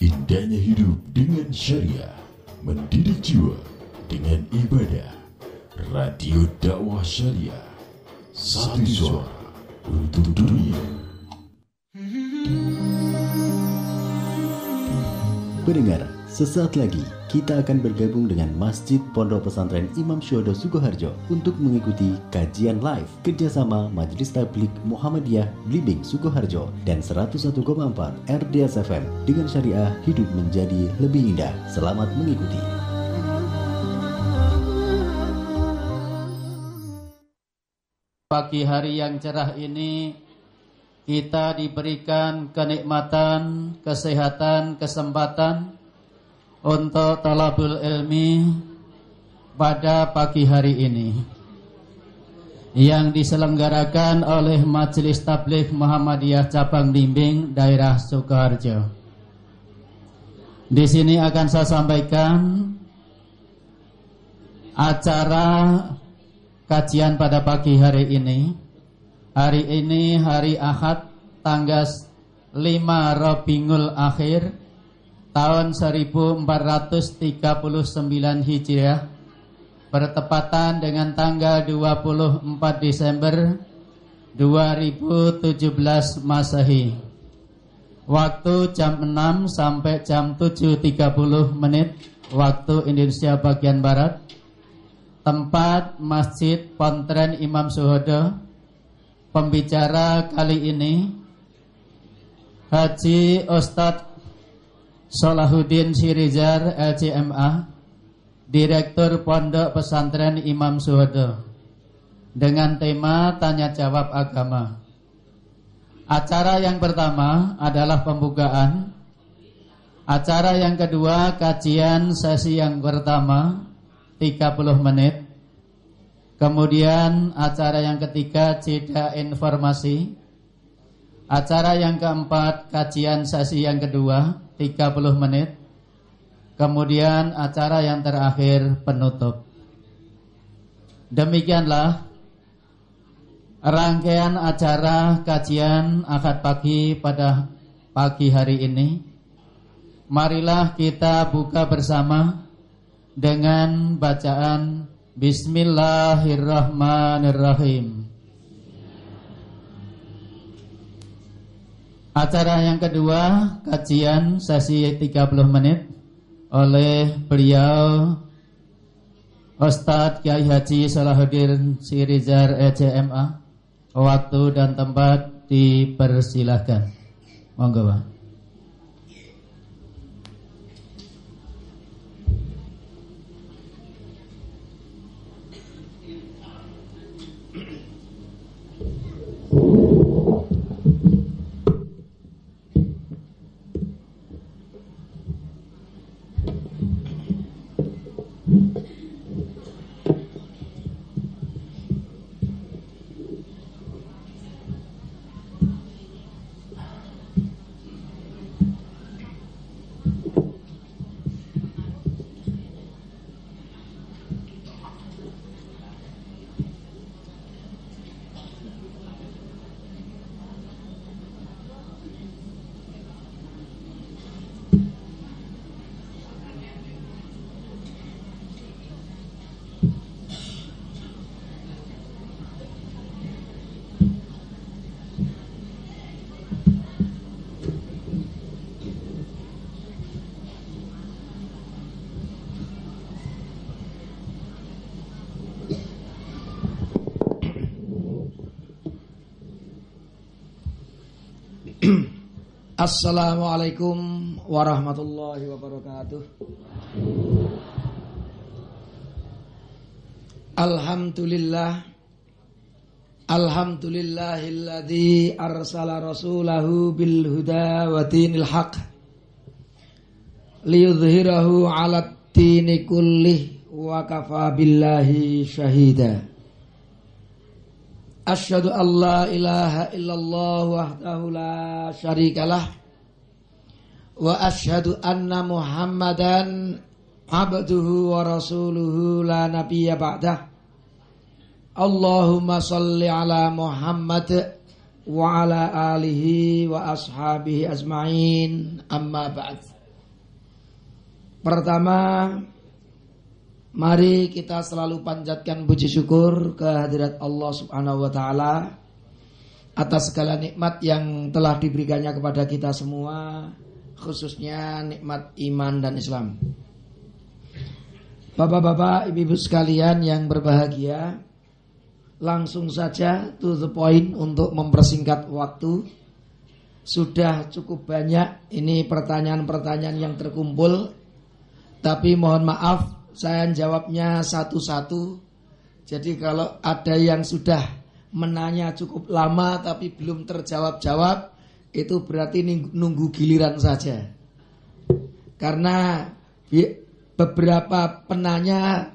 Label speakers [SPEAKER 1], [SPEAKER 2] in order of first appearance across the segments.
[SPEAKER 1] Indahnya hidup dengan syariah, mendidik jiwa dengan ibadah. Radio dakwah syariah, satu suara untuk dunia.
[SPEAKER 2] Pendengar, sesaat lagi kita akan bergabung dengan Masjid Pondok Pesantren Imam Syuhada Sukoharjo untuk mengikuti kajian live kerjasama Majelis Tablik Muhammadiyah Blimbing Sukoharjo dan 101,4 RDS FM dengan syariah hidup menjadi lebih indah. Selamat mengikuti.
[SPEAKER 3] Pagi hari yang cerah ini kita diberikan kenikmatan, kesehatan, kesempatan untuk talabul ilmi pada pagi hari ini yang diselenggarakan oleh Majelis Tabligh Muhammadiyah Cabang Limbing Daerah Sukoharjo. Di sini akan saya sampaikan acara kajian pada pagi hari ini. Hari ini hari Ahad tanggal 5 Rabiul Akhir tahun 1439 Hijriah bertepatan dengan tanggal 24 Desember 2017 Masehi. Waktu jam 6 sampai jam 7.30 menit waktu Indonesia bagian Barat. Tempat Masjid Pontren Imam Suhodo. Pembicara kali ini Haji Ustadz Salahuddin Sirizar LCMA Direktur Pondok Pesantren Imam Suhodo dengan tema tanya jawab agama. Acara yang pertama adalah pembukaan. Acara yang kedua kajian sesi yang pertama 30 menit. Kemudian acara yang ketiga jeda informasi. Acara yang keempat kajian sesi yang kedua 30 menit. Kemudian acara yang terakhir penutup. Demikianlah rangkaian acara kajian akad pagi pada pagi hari ini. Marilah kita buka bersama dengan bacaan Bismillahirrahmanirrahim. Acara yang kedua, kajian sesi 30 menit oleh beliau Ustadz Kiai Haji Salahuddin Sirizar ECMA. Waktu dan tempat dipersilahkan. Monggo, Pak.
[SPEAKER 4] Assalamualaikum warahmatullahi wabarakatuh. Alhamdulillah Alhamdulillahilladzi arsala rasulahu bil huda wa dinil haq liyudhhirahu 'ala dini kullih wa kafa billahi syahida La ilaha illallah wahdahu la syarikalah. Wa asyhadu anna Muhammadan abduhu wa rasuluhu la nabiyya ba'dah. Allahumma salli ala Muhammad wa ala alihi wa ashabihi ajma'in. Amma ba'd. Pertama, mari kita selalu panjatkan puji syukur ke hadirat Allah Subhanahu wa taala atas segala nikmat yang telah diberikannya kepada kita semua, khususnya nikmat iman dan Islam. Bapak-bapak, ibu-ibu sekalian yang berbahagia, langsung saja to the point untuk mempersingkat waktu. Sudah cukup banyak ini pertanyaan-pertanyaan yang terkumpul tapi mohon maaf, saya jawabnya satu-satu. Jadi kalau ada yang sudah menanya cukup lama tapi belum terjawab-jawab, itu berarti nunggu giliran saja. Karena beberapa penanya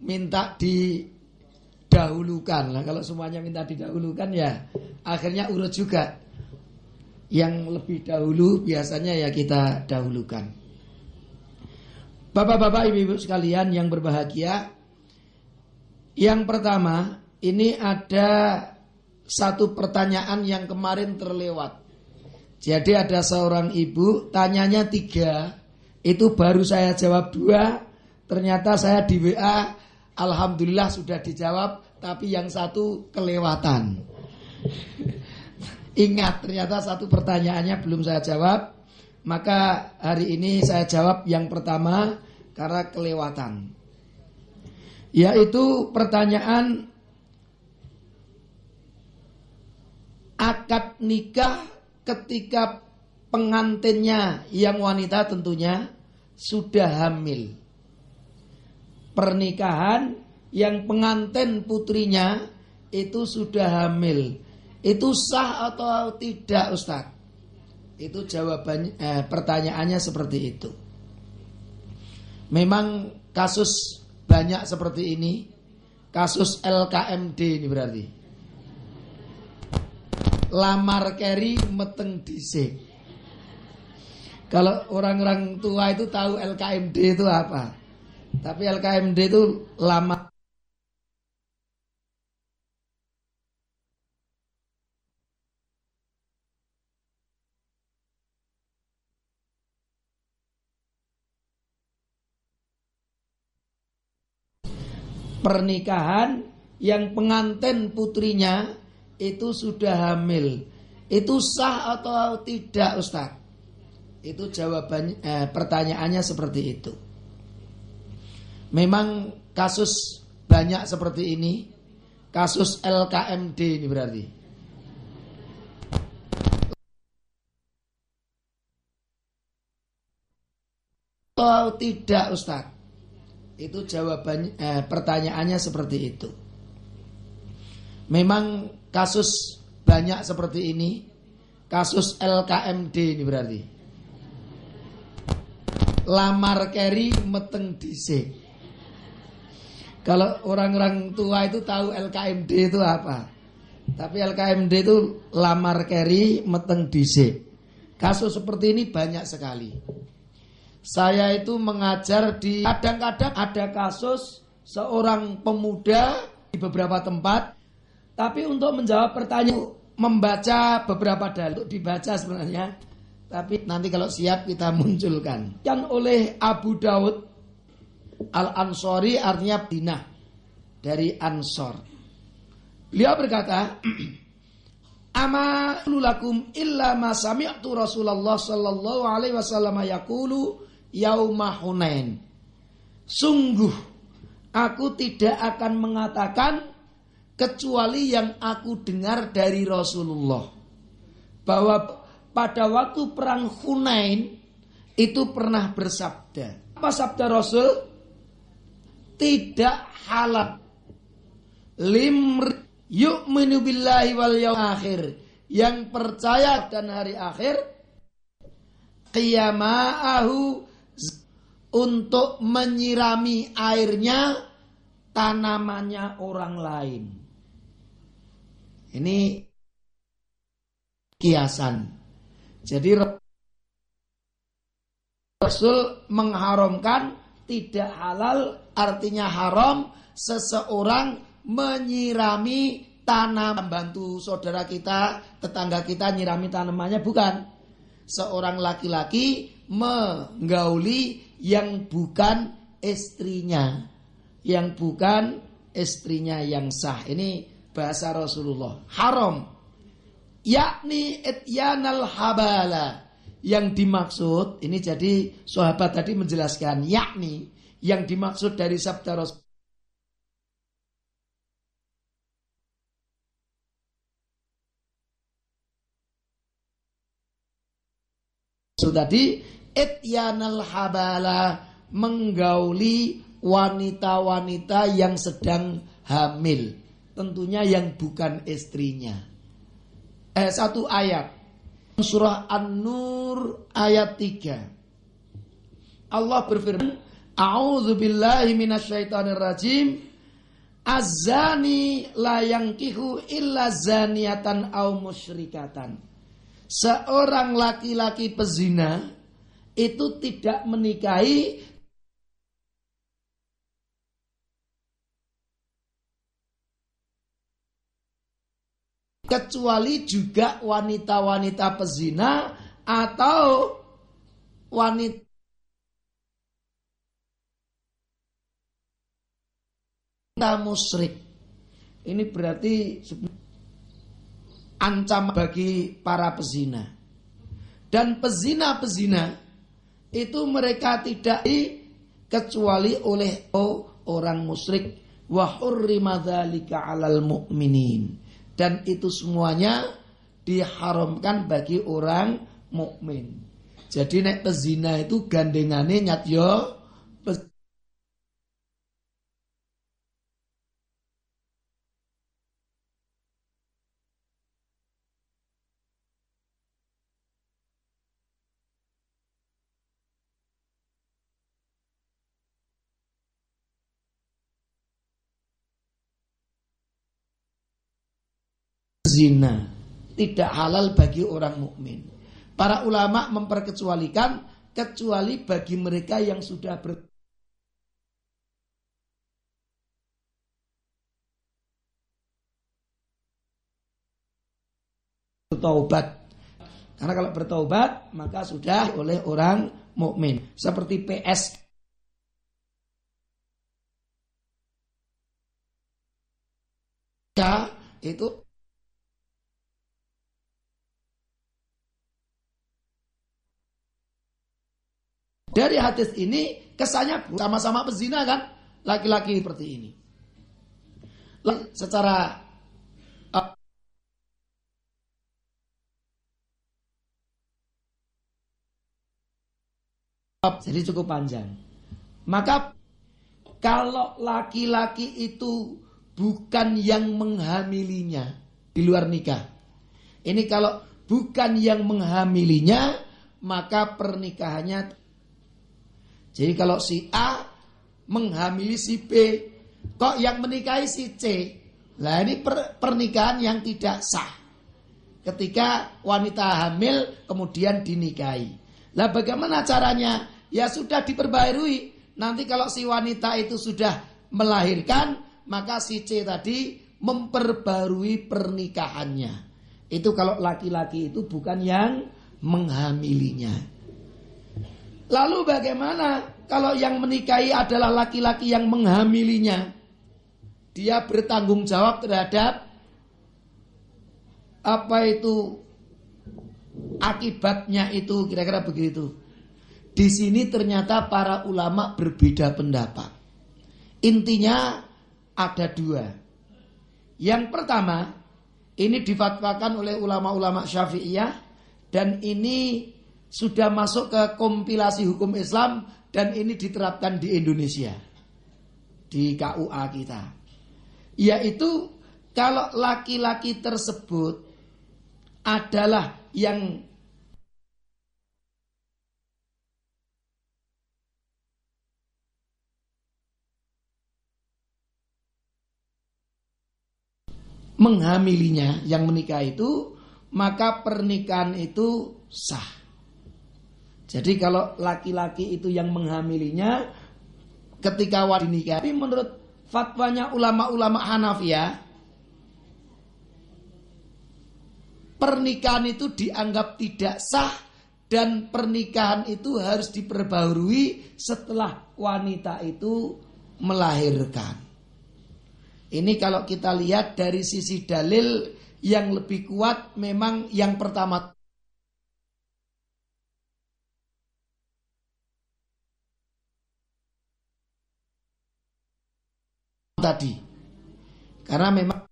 [SPEAKER 4] minta didahulukan. Nah, kalau semuanya minta didahulukan ya akhirnya urut juga. Yang lebih dahulu biasanya ya kita dahulukan. Bapak-bapak, ibu-ibu sekalian yang berbahagia, yang pertama, ini ada satu pertanyaan yang kemarin terlewat. Jadi ada seorang ibu, tanyanya tiga, itu baru saya jawab dua, ternyata saya di WA, Alhamdulillah sudah dijawab, tapi yang satu kelewatan. Ingat, ternyata satu pertanyaannya belum saya jawab, maka hari ini saya jawab yang pertama karena kelewatan. Yaitu pertanyaan akad nikah ketika pengantinnya yang wanita tentunya sudah hamil. Pernikahan yang pengantin putrinya itu sudah hamil. Itu sah atau tidak Ustadz? Itu jawabannya eh, pertanyaannya seperti itu. Memang kasus banyak seperti ini. Kasus LKMD ini berarti. Lamar Kerry meteng dhisik. Kalau orang-orang tua itu tahu LKMD itu apa. Tapi LKMD itu lama pernikahan yang pengantin putrinya itu sudah hamil. Itu sah atau tidak Ustaz? Itu jawabannya eh, pertanyaannya seperti itu. Memang kasus banyak seperti ini. Kasus LKMD ini berarti. Atau tidak Ustaz? Itu jawabannya eh, pertanyaannya seperti itu. Memang kasus banyak seperti ini. Kasus LKMD ini berarti. Lamar Kerry meteng dhisik. Kalau orang-orang tua itu tahu LKMD itu apa? Tapi LKMD itu lamar Kerry meteng dhisik. Kasus seperti ini banyak sekali. Saya itu mengajar di kadang-kadang ada kasus seorang pemuda di beberapa tempat. Tapi untuk menjawab pertanyaan membaca beberapa dalil dibaca sebenarnya. Tapi nanti kalau siap kita munculkan. Yang oleh Abu Daud Al Ansori artinya Dina dari Ansor. Beliau berkata Ama lulakum illa ma sami'tu Rasulullah sallallahu alaihi wasallam yaqulu yauma Hunain. Sungguh aku tidak akan mengatakan kecuali yang aku dengar dari Rasulullah bahwa pada waktu perang Hunain itu pernah bersabda. Apa sabda Rasul? Tidak halal lim yu'minu billahi wal yaum akhir yang percaya dan hari akhir qiyama'ahu untuk menyirami airnya tanamannya orang lain. Ini kiasan. Jadi Rasul mengharamkan tidak halal artinya haram seseorang menyirami tanam membantu saudara kita, tetangga kita nyirami tanamannya bukan. Seorang laki-laki menggauli yang bukan istrinya, yang bukan istrinya yang sah. Ini bahasa Rasulullah. Haram. Yakni ityanal habala. Yang dimaksud, ini jadi sahabat tadi menjelaskan, yakni yang dimaksud dari sabda Rasul tadi ityanal habala menggauli wanita-wanita yang sedang hamil. Tentunya yang bukan istrinya. Eh, satu ayat. Surah An-Nur ayat 3. Allah berfirman, A'udzu billahi minasyaitonir rajim. Azani la yankihu illa zaniatan au musyrikatan seorang laki-laki pezina itu tidak menikahi kecuali juga wanita-wanita pezina atau wanita musyrik. Ini berarti ancaman bagi para pezina. Dan pezina-pezina itu mereka tidak kecuali oleh orang musyrik wa hurrima 'alal mu'minin. Dan itu semuanya diharamkan bagi orang mukmin. Jadi nek pezina itu gandengane nyat yo zina tidak halal bagi orang mukmin. Para ulama memperkecualikan kecuali bagi mereka yang sudah ber bertaubat. Karena kalau bertaubat maka sudah oleh orang mukmin. Seperti PS itu Dari hadis ini kesannya sama-sama pezina kan? Laki-laki seperti ini. Secara uh, jadi cukup panjang. Maka kalau laki-laki itu bukan yang menghamilinya di luar nikah. Ini kalau bukan yang menghamilinya, maka pernikahannya jadi kalau si A menghamili si B, kok yang menikahi si C? Lah ini per, pernikahan yang tidak sah. Ketika wanita hamil kemudian dinikahi. Lah bagaimana caranya? Ya sudah diperbarui. Nanti kalau si wanita itu sudah melahirkan, maka si C tadi memperbarui pernikahannya. Itu kalau laki-laki itu bukan yang menghamilinya. Lalu bagaimana kalau yang menikahi adalah laki-laki yang menghamilinya? Dia bertanggung jawab terhadap apa itu akibatnya itu kira-kira begitu. Di sini ternyata para ulama berbeda pendapat. Intinya ada dua. Yang pertama, ini difatwakan oleh ulama-ulama Syafi'iyah dan ini sudah masuk ke kompilasi hukum Islam dan ini diterapkan di Indonesia di KUA kita. Yaitu kalau laki-laki tersebut adalah yang menghamilinya yang menikah itu maka pernikahan itu sah jadi kalau laki-laki itu yang menghamilinya ketika wadi nikah, tapi menurut fatwanya ulama-ulama Hanafiyah, pernikahan itu dianggap tidak sah dan pernikahan itu harus diperbaharui setelah wanita itu melahirkan. Ini kalau kita lihat dari sisi dalil yang lebih kuat memang yang pertama tadi. Karena memang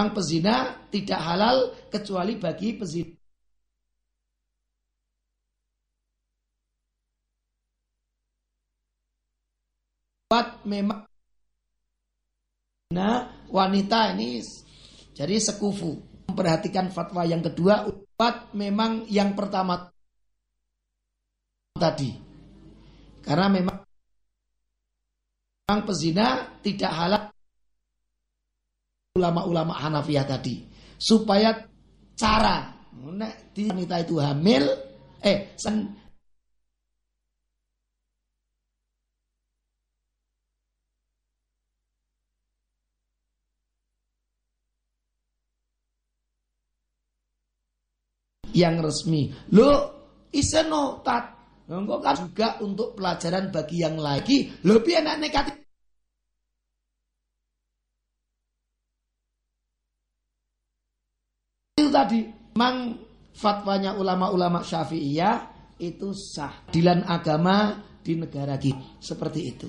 [SPEAKER 4] Orang pezina tidak halal kecuali bagi pezina. Buat memang nah wanita ini jadi sekufu memperhatikan fatwa yang kedua buat memang yang pertama tadi. Karena memang memang pezina tidak halal ulama-ulama Hanafiyah tadi. Supaya cara di wanita itu hamil eh sen, yang resmi. Lo iseno tat. Kan juga untuk pelajaran bagi yang lagi. Lebih enak negatif. Itu tadi. Memang fatwanya ulama-ulama syafi'iyah itu sah. Dilan agama di negara kita. Seperti itu.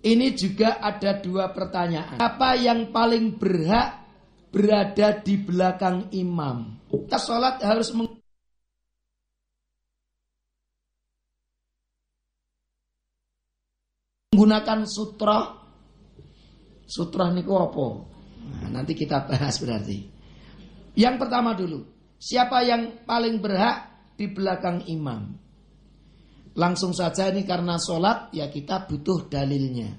[SPEAKER 4] Ini juga ada dua pertanyaan. Apa yang paling berhak berada di belakang imam? Kita sholat harus menggunakan sutra. Sutra ini apa? Nah, nanti kita bahas berarti. Yang pertama dulu, siapa yang paling berhak di belakang imam? Langsung saja ini karena sholat ya kita butuh dalilnya.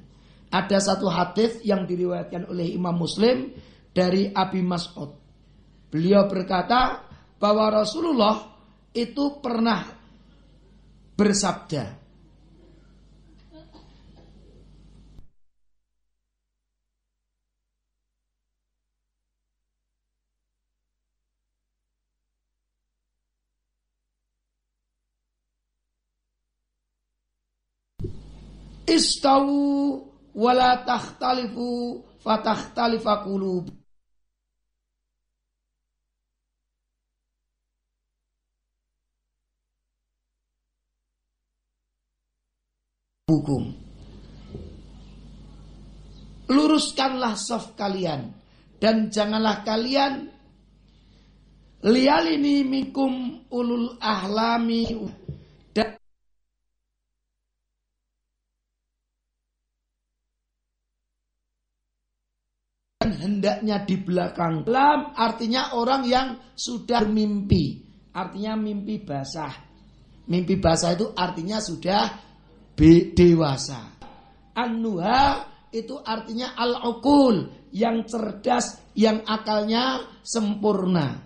[SPEAKER 4] Ada satu hadis yang diriwayatkan oleh Imam Muslim dari Abi Mas'ud. Beliau berkata bahwa Rasulullah itu pernah bersabda, Istawu wala takhtalifu fatakhtalifa qulub. Hukum. Luruskanlah soft kalian dan janganlah kalian lialini minkum ulul ahlami dan hendaknya di belakang lam artinya orang yang sudah mimpi artinya mimpi basah. Mimpi basah itu artinya sudah dewasa. Anuha itu artinya al-ukul yang cerdas yang akalnya sempurna.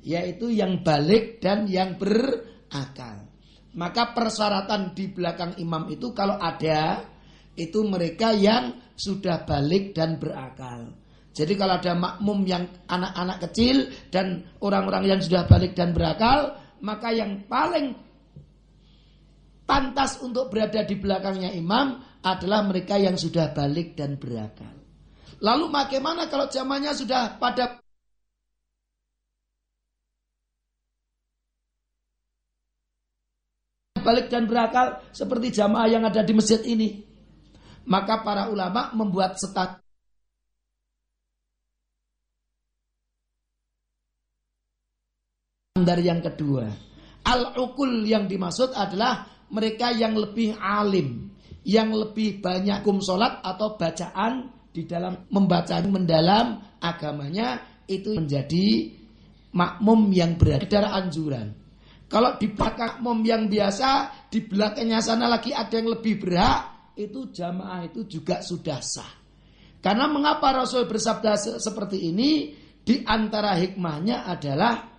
[SPEAKER 4] Yaitu yang balik dan yang berakal. Maka persyaratan di belakang imam itu kalau ada itu mereka yang sudah balik dan berakal. Jadi kalau ada makmum yang anak-anak kecil dan orang-orang yang sudah balik dan berakal, maka yang paling pantas untuk berada di belakangnya imam adalah mereka yang sudah balik dan berakal. Lalu bagaimana kalau zamannya sudah pada balik dan berakal seperti jamaah yang ada di masjid ini? Maka para ulama membuat standar yang kedua. Al-ukul yang dimaksud adalah mereka yang lebih alim, yang lebih banyak kum sholat atau bacaan di dalam membaca mendalam agamanya itu menjadi makmum yang berada anjuran. Kalau di belakang makmum yang biasa, di belakangnya sana lagi ada yang lebih berhak, itu jamaah itu juga sudah sah. Karena mengapa Rasul bersabda seperti ini? Di antara hikmahnya adalah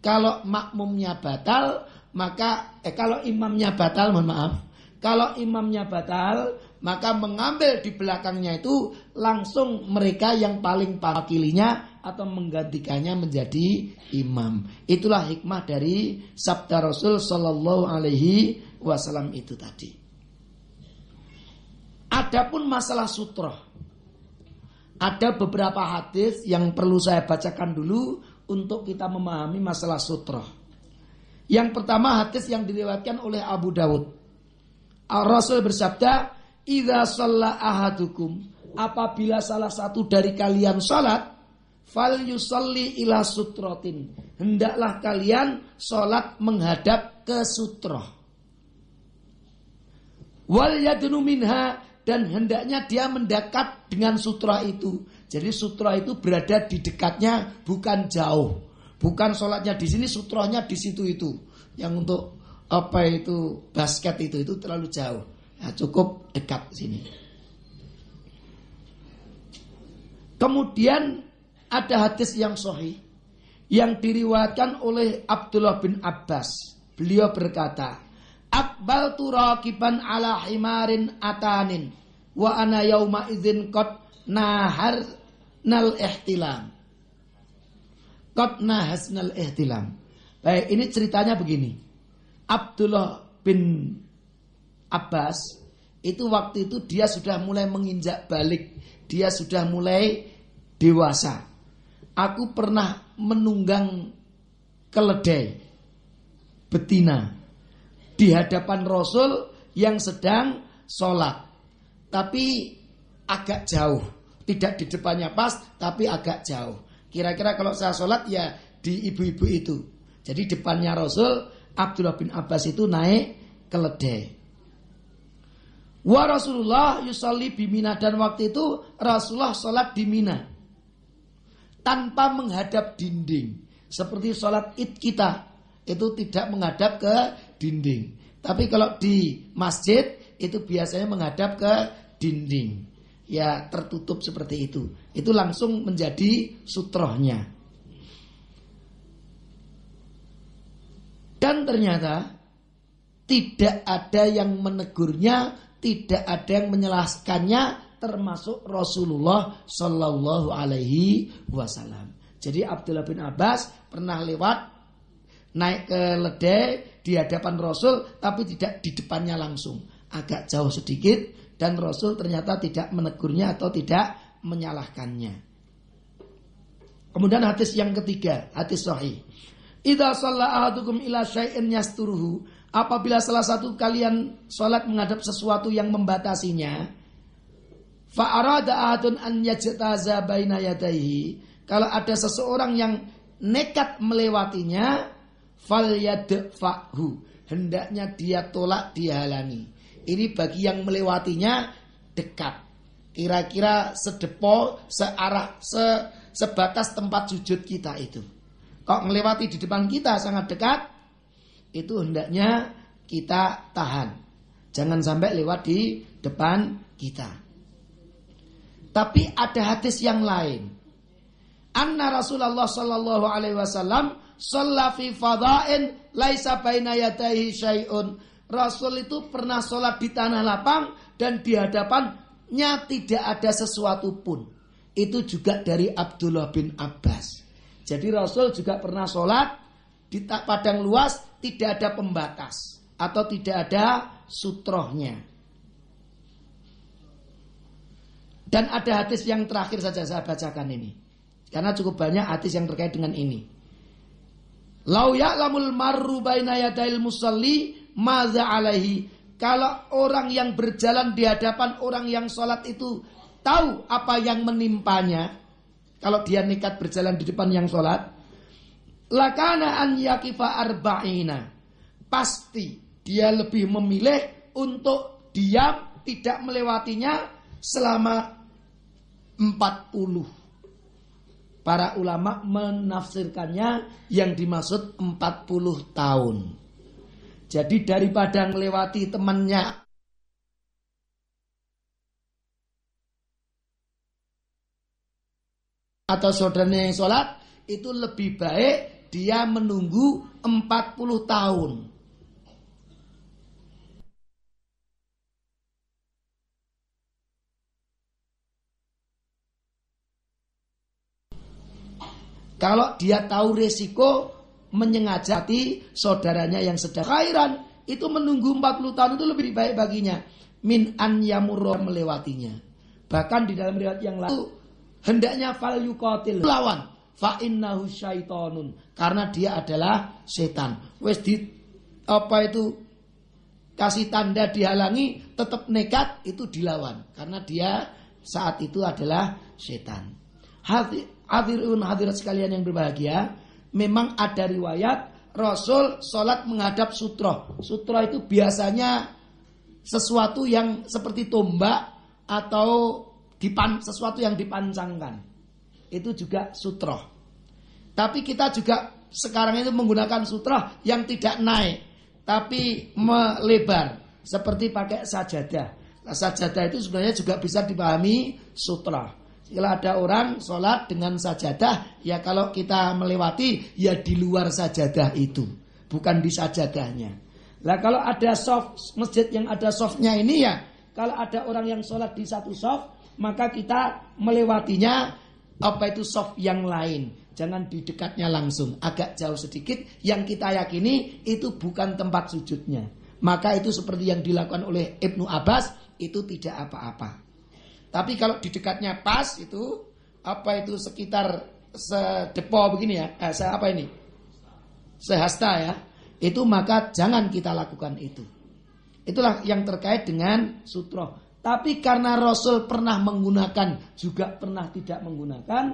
[SPEAKER 4] kalau makmumnya batal, maka eh kalau imamnya batal mohon maaf kalau imamnya batal maka mengambil di belakangnya itu langsung mereka yang paling pakilinya atau menggantikannya menjadi imam. Itulah hikmah dari sabda Rasul Shallallahu Alaihi Wasallam itu tadi. Adapun masalah sutroh, ada beberapa hadis yang perlu saya bacakan dulu untuk kita memahami masalah sutroh. Yang pertama hadis yang diriwayatkan oleh Abu Dawud. Rasul bersabda, Idza shalla ahadukum apabila salah satu dari kalian salat fal yusalli ila sutrotin hendaklah kalian salat menghadap ke sutroh wal yadnu minha dan hendaknya dia mendekat dengan sutra itu. Jadi sutra itu berada di dekatnya bukan jauh. Bukan sholatnya di sini, sutrohnya di situ itu. Yang untuk apa itu basket itu itu terlalu jauh. Nah, cukup dekat sini. Kemudian ada hadis yang sahih yang diriwayatkan oleh Abdullah bin Abbas. Beliau berkata, Akbal turakiban ala himarin atanin wa ana yauma idzin qad nahar nal ihtilam. Qad nahasnal ihtilam. Baik, ini ceritanya begini. Abdullah bin Abbas itu waktu itu dia sudah mulai menginjak balik, dia sudah mulai dewasa. Aku pernah menunggang keledai betina di hadapan Rasul yang sedang sholat, tapi agak jauh, tidak di depannya pas, tapi agak jauh. Kira-kira kalau saya sholat ya di ibu-ibu itu. Jadi depannya Rasul Abdullah bin Abbas itu naik keledai. Wa Rasulullah yusalli bimina dan waktu itu Rasulullah sholat di Mina tanpa menghadap dinding seperti sholat id kita itu tidak menghadap ke dinding. Tapi kalau di masjid itu biasanya menghadap ke dinding. Ya tertutup seperti itu. Itu langsung menjadi sutrohnya. Dan ternyata tidak ada yang menegurnya tidak ada yang menjelaskannya termasuk Rasulullah Shallallahu Alaihi Wasallam. Jadi Abdullah bin Abbas pernah lewat naik ke ledai di hadapan Rasul tapi tidak di depannya langsung agak jauh sedikit dan Rasul ternyata tidak menegurnya atau tidak menyalahkannya. Kemudian hadis yang ketiga, hadis sahih. Idza shalla ahadukum ila syai'in yasturuhu Apabila salah satu kalian sholat menghadap sesuatu yang membatasinya, fa'arada ahadun. Kalau ada seseorang yang nekat melewatinya, fal yadfa'hu. Hendaknya dia tolak, dia halangi. Ini bagi yang melewatinya dekat. Kira-kira sedepo, searah, se, sebatas tempat sujud kita itu. Kok melewati di depan kita sangat dekat, itu hendaknya kita tahan. Jangan sampai lewat di depan kita. Tapi ada hadis yang lain. Anna Rasulullah sallallahu alaihi wasallam shalla fi laisa baina yadayhi syai'un. Rasul itu pernah sholat di tanah lapang dan di hadapannya tidak ada sesuatu pun. Itu juga dari Abdullah bin Abbas. Jadi Rasul juga pernah sholat di padang luas tidak ada pembatas atau tidak ada sutrohnya. Dan ada hadis yang terakhir saja saya bacakan ini. Karena cukup banyak hadis yang terkait dengan ini. Lau ya'lamul marru baina yadail musalli maza alaihi. Kalau orang yang berjalan di hadapan orang yang sholat itu tahu apa yang menimpanya. Kalau dia nekat berjalan di depan yang sholat lakana an yakifa arba'ina. Pasti dia lebih memilih untuk diam tidak melewatinya selama 40. Para ulama menafsirkannya yang dimaksud 40 tahun. Jadi daripada melewati temannya atau saudaranya yang sholat itu lebih baik dia menunggu 40 tahun Kalau dia tahu resiko menyengajati saudaranya yang sedang khairan, itu menunggu 40 tahun itu lebih baik baginya min an yamurro melewatinya. Bahkan di dalam riwayat yang lalu hendaknya fal yuqatil lawan fa innahu syaitonun karena dia adalah setan. Wes di apa itu kasih tanda dihalangi tetap nekat itu dilawan karena dia saat itu adalah setan. Hadirun hadirat sekalian yang berbahagia, memang ada riwayat Rasul sholat menghadap sutroh. Sutroh itu biasanya sesuatu yang seperti tombak atau dipan sesuatu yang dipancangkan. Itu juga sutroh. Tapi kita juga sekarang itu menggunakan sutroh yang tidak naik, tapi melebar seperti pakai sajadah. Nah, sajadah itu sebenarnya juga bisa dipahami sutroh. Kalau ada orang sholat dengan sajadah, ya kalau kita melewati, ya di luar sajadah itu, bukan di sajadahnya. Lah kalau ada soft masjid yang ada softnya ini ya, kalau ada orang yang sholat di satu soft, maka kita melewatinya apa itu soft yang lain. Jangan di dekatnya langsung, agak jauh sedikit. Yang kita yakini itu bukan tempat sujudnya. Maka itu seperti yang dilakukan oleh Ibnu Abbas itu tidak apa-apa. Tapi kalau di dekatnya pas itu apa itu sekitar sedepo begini ya, eh, se apa ini? Sehasta ya itu maka jangan kita lakukan itu. Itulah yang terkait dengan sutro. Tapi karena Rasul pernah menggunakan juga pernah tidak menggunakan,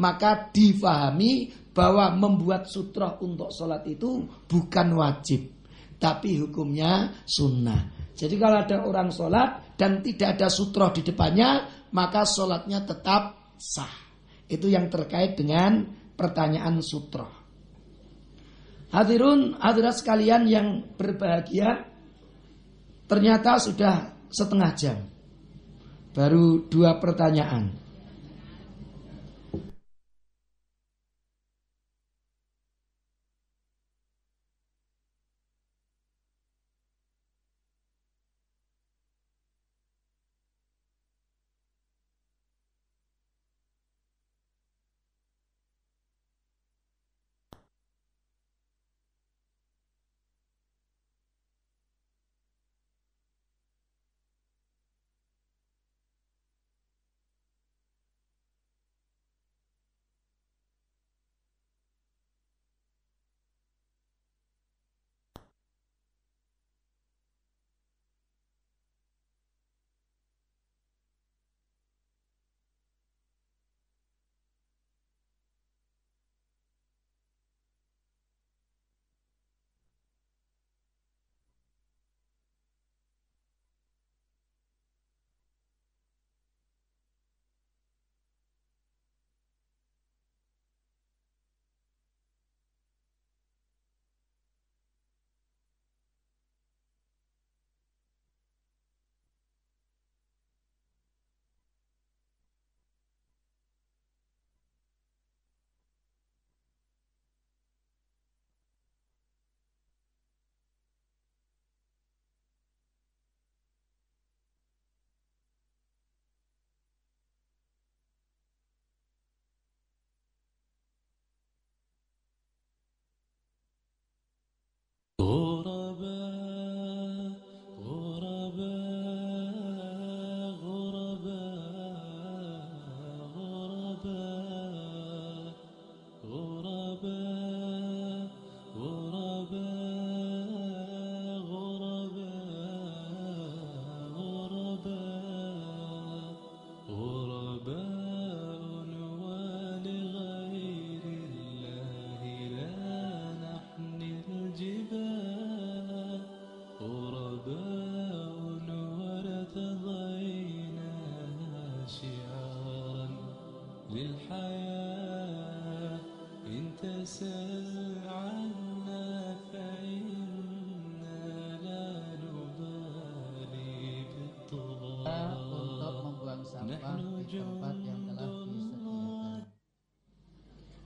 [SPEAKER 4] maka difahami bahwa membuat sutro untuk sholat itu bukan wajib, tapi hukumnya sunnah. Jadi kalau ada orang sholat dan tidak ada sutro di depannya, maka sholatnya tetap sah. Itu yang terkait dengan pertanyaan sutro. Hadirun, hadirat sekalian yang berbahagia, ternyata sudah setengah jam. Baru dua pertanyaan.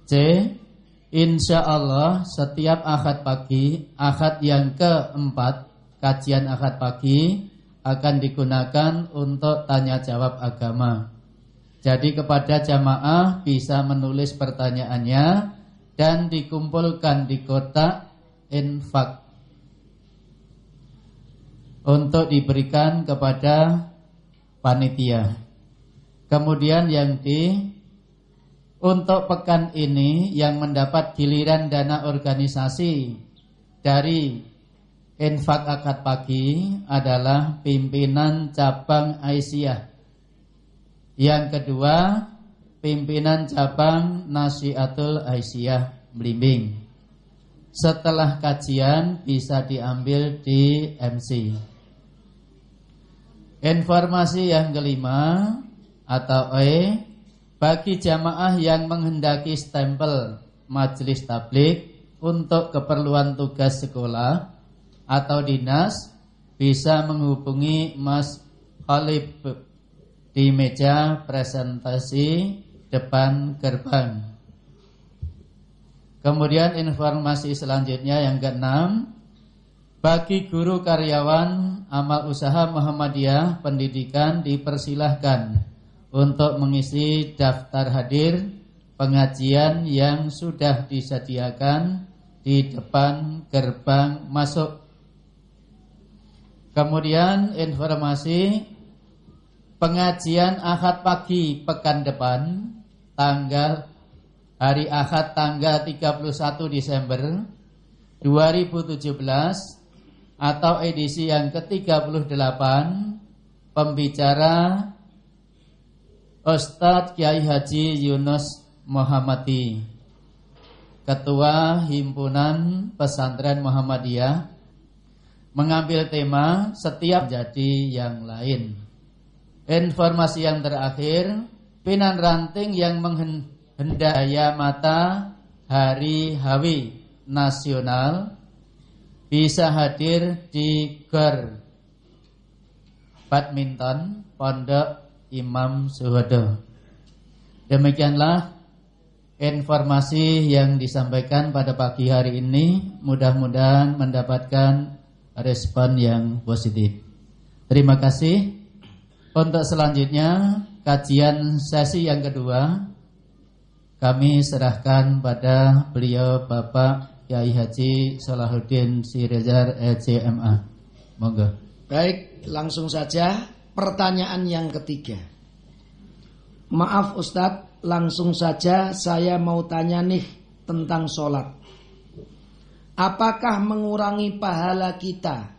[SPEAKER 4] C. Insya Allah setiap akad pagi, akad yang keempat, kajian akad pagi akan digunakan untuk tanya jawab agama.
[SPEAKER 3] Jadi kepada jamaah bisa menulis pertanyaannya dan dikumpulkan di kotak infak untuk diberikan kepada panitia. Kemudian yang di untuk pekan ini yang mendapat giliran dana organisasi dari infak akad pagi adalah pimpinan cabang Aisyah yang kedua, pimpinan cabang Nasiatul Aisyah Blimbing. Setelah kajian bisa diambil di MC. Informasi yang kelima atau E bagi jamaah yang menghendaki stempel majelis tablik untuk keperluan tugas sekolah atau dinas bisa menghubungi Mas Khalif di meja presentasi depan gerbang. Kemudian informasi selanjutnya yang keenam, bagi guru karyawan amal usaha Muhammadiyah pendidikan dipersilahkan untuk mengisi daftar hadir pengajian yang sudah disediakan di depan gerbang masuk. Kemudian informasi pengajian Ahad pagi pekan depan tanggal hari Ahad tanggal 31 Desember 2017 atau edisi yang ke-38 pembicara Ustadz Kiai Haji Yunus Muhammadi Ketua Himpunan Pesantren Muhammadiyah mengambil tema setiap jadi yang lain. Informasi yang terakhir, Pinan Ranting yang menghendaya mata Hari Hawi Nasional bisa hadir di Gor Badminton Pondok Imam Suhodo. Demikianlah informasi yang disampaikan pada pagi hari ini. Mudah-mudahan mendapatkan respon yang positif. Terima kasih. Untuk selanjutnya kajian sesi yang kedua kami serahkan pada beliau Bapak Kiai Haji Salahuddin Sirejar ECMA. Monggo.
[SPEAKER 4] Baik, langsung saja pertanyaan yang ketiga. Maaf Ustadz, langsung saja saya mau tanya nih tentang sholat. Apakah mengurangi pahala kita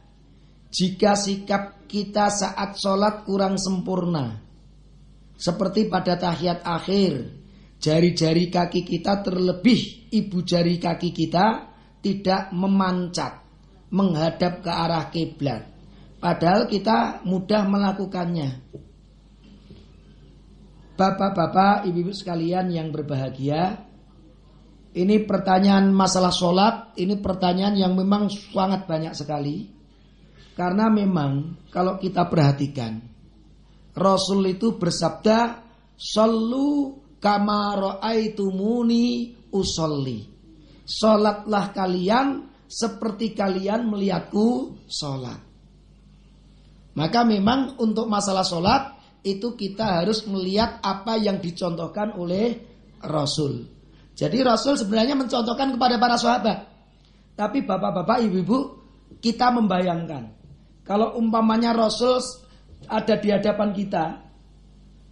[SPEAKER 4] jika sikap kita saat sholat kurang sempurna. Seperti pada tahiyat akhir, jari-jari kaki kita terlebih ibu jari kaki kita tidak memancat menghadap ke arah kiblat. Padahal kita mudah melakukannya. Bapak-bapak, ibu-ibu sekalian yang berbahagia, ini pertanyaan masalah sholat, ini pertanyaan yang memang sangat banyak sekali. Karena memang kalau kita perhatikan Rasul itu bersabda Sallu kama ra'aitumuni usolli Salatlah kalian seperti kalian melihatku sholat Maka memang untuk masalah sholat itu kita harus melihat apa yang dicontohkan oleh Rasul. Jadi Rasul sebenarnya mencontohkan kepada para sahabat. Tapi bapak-bapak, ibu-ibu kita membayangkan. Kalau umpamanya Rasul ada di hadapan kita,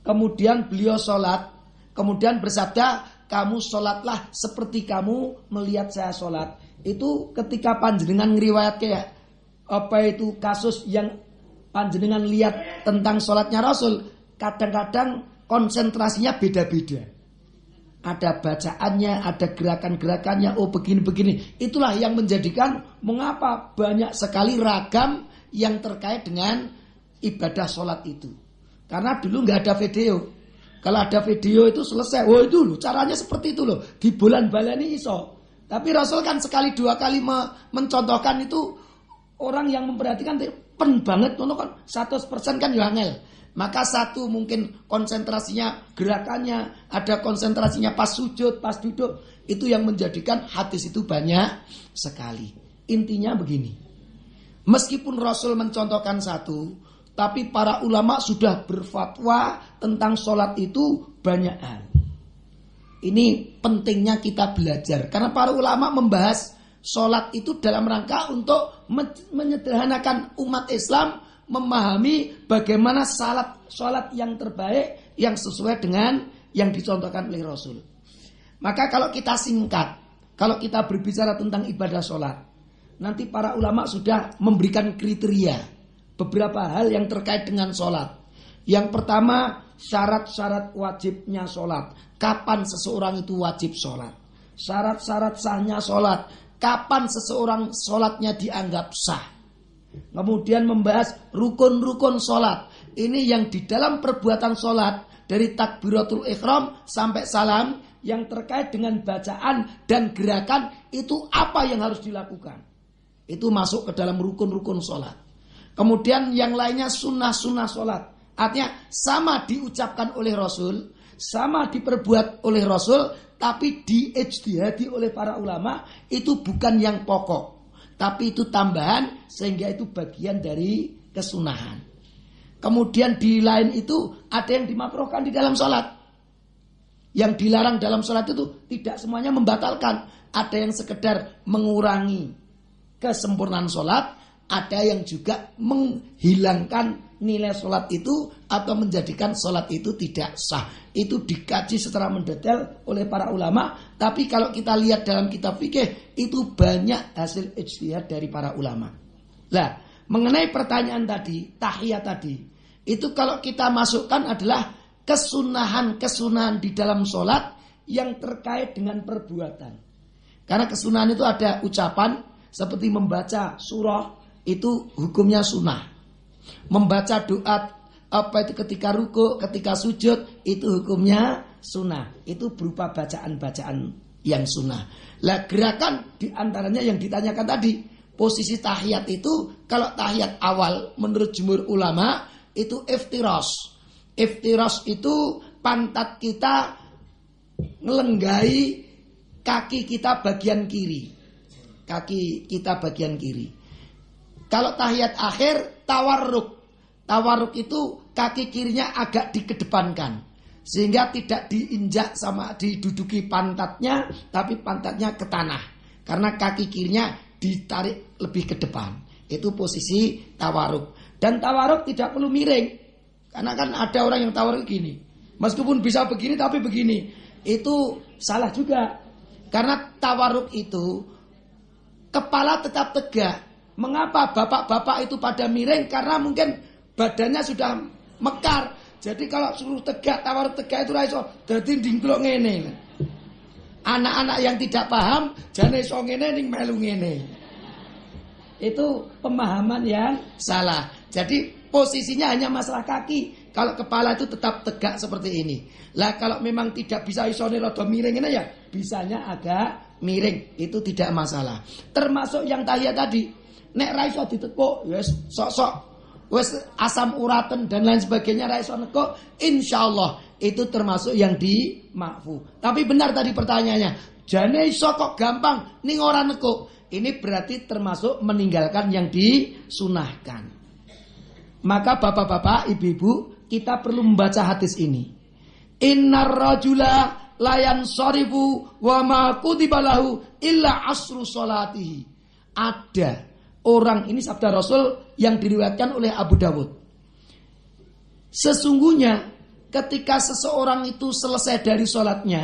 [SPEAKER 4] kemudian beliau sholat, kemudian bersabda, kamu sholatlah seperti kamu melihat saya sholat. Itu ketika panjenengan ngeriwayat kayak apa itu kasus yang panjenengan lihat tentang sholatnya Rasul, kadang-kadang konsentrasinya beda-beda. Ada bacaannya, ada gerakan-gerakannya, oh begini-begini. Itulah yang menjadikan mengapa banyak sekali ragam yang terkait dengan ibadah sholat itu. Karena dulu nggak ada video. Kalau ada video itu selesai. Oh itu loh, caranya seperti itu loh. Di bulan baleni iso. Tapi Rasul kan sekali dua kali me mencontohkan itu orang yang memperhatikan pen banget tuh kan 100% kan ya Maka satu mungkin konsentrasinya gerakannya, ada konsentrasinya pas sujud, pas duduk, itu yang menjadikan hadis itu banyak sekali. Intinya begini. Meskipun Rasul mencontohkan satu, tapi para ulama sudah berfatwa tentang sholat itu banyak hal. Ini pentingnya kita belajar karena para ulama membahas sholat itu dalam rangka untuk menyederhanakan umat Islam memahami bagaimana salat sholat yang terbaik yang sesuai dengan yang dicontohkan oleh Rasul. Maka kalau kita singkat, kalau kita berbicara tentang ibadah sholat, nanti para ulama sudah memberikan kriteria beberapa hal yang terkait dengan sholat. Yang pertama syarat-syarat wajibnya sholat. Kapan seseorang itu wajib sholat? Syarat-syarat sahnya sholat. Kapan seseorang sholatnya dianggap sah? Kemudian membahas rukun-rukun sholat. Ini yang di dalam perbuatan sholat dari takbiratul ikhram sampai salam yang terkait dengan bacaan dan gerakan itu apa yang harus dilakukan. Itu masuk ke dalam rukun-rukun sholat. Kemudian yang lainnya sunnah-sunnah sholat. Artinya sama diucapkan oleh Rasul, sama diperbuat oleh Rasul, tapi diijtihadi oleh para ulama itu bukan yang pokok. Tapi itu tambahan sehingga itu bagian dari kesunahan. Kemudian di lain itu ada yang dimakruhkan di dalam sholat. Yang dilarang dalam sholat itu tidak semuanya membatalkan. Ada yang sekedar mengurangi kesempurnaan sholat. Ada yang juga menghilangkan nilai sholat itu atau menjadikan sholat itu tidak sah. Itu dikaji secara mendetail oleh para ulama. Tapi kalau kita lihat dalam kitab fikih itu banyak hasil ijtihad dari para ulama. Nah, mengenai pertanyaan tadi, tahiyat tadi, itu kalau kita masukkan adalah kesunahan-kesunahan di dalam sholat yang terkait dengan perbuatan. Karena kesunahan itu ada ucapan seperti membaca surah itu hukumnya sunnah. Membaca doa apa itu ketika ruku, ketika sujud itu hukumnya sunnah. Itu berupa bacaan-bacaan yang sunnah. Lah gerakan di antaranya yang ditanyakan tadi posisi tahiyat itu kalau tahiyat awal menurut jumhur ulama itu iftiros. Iftiros itu pantat kita ngelenggai kaki kita bagian kiri. Kaki kita bagian kiri. Kalau tahiyat akhir tawarruk. Tawarruk itu kaki kirinya agak dikedepankan. Sehingga tidak diinjak sama diduduki pantatnya, tapi pantatnya ke tanah. Karena kaki kirinya ditarik lebih ke depan. Itu posisi tawaruk. Dan tawaruk tidak perlu miring. Karena kan ada orang yang tawaruk gini. Meskipun bisa begini tapi begini. Itu salah juga. Karena tawaruk itu kepala tetap tegak. Mengapa bapak-bapak itu pada miring? Karena mungkin badannya sudah mekar. Jadi kalau suruh tegak, tawar tegak itu raiso. Jadi dingklok ngene. Anak-anak yang tidak paham, jane iso ngene ning melu ngene. Itu pemahaman yang salah. Jadi posisinya hanya masalah kaki. Kalau kepala itu tetap tegak seperti ini. Lah kalau memang tidak bisa isone rada miring ini ya, bisanya agak miring. Itu tidak masalah. Termasuk yang tahiyat tadi Nek ra iso ditekuk, wis sok-sok wis asam uraten dan lain sebagainya ra iso nekuk, insyaallah itu termasuk yang dimakfu. Tapi benar tadi pertanyaannya, jane iso kok gampang ning ora nekuk. Ini berarti termasuk meninggalkan yang disunahkan. Maka bapak-bapak, ibu-ibu, kita perlu membaca hadis ini. Innar rajula layan sorifu wa ma kutibalahu illa asru solatihi. Ada orang ini sabda Rasul yang diriwayatkan oleh Abu Dawud. Sesungguhnya ketika seseorang itu selesai dari sholatnya,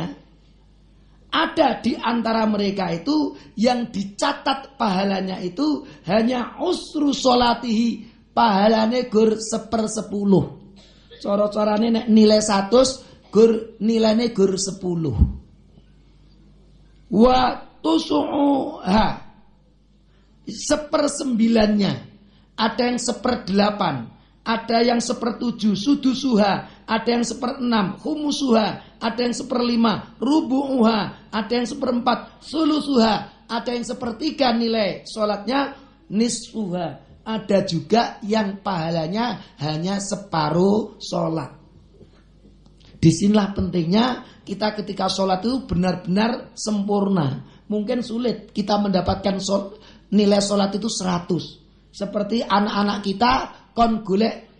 [SPEAKER 4] ada di antara mereka itu yang dicatat pahalanya itu hanya usru sholatihi pahalanya gur seper sepuluh. Coro-corane nilai satu gur nilainya gur sepuluh. Wa tusu'uha sepersembilannya, ada yang seperdelapan, ada yang sepertujuh, sudusuha, ada yang seperenam, humusuha, ada yang seperlima, rubu'uha, ada yang seperempat, sulusuha, ada yang sepertiga nilai sholatnya, nisfuha. Ada juga yang pahalanya hanya separuh sholat. Di sinilah pentingnya kita ketika sholat itu benar-benar sempurna. Mungkin sulit kita mendapatkan sholat, nilai sholat itu 100. Seperti anak-anak kita kon golek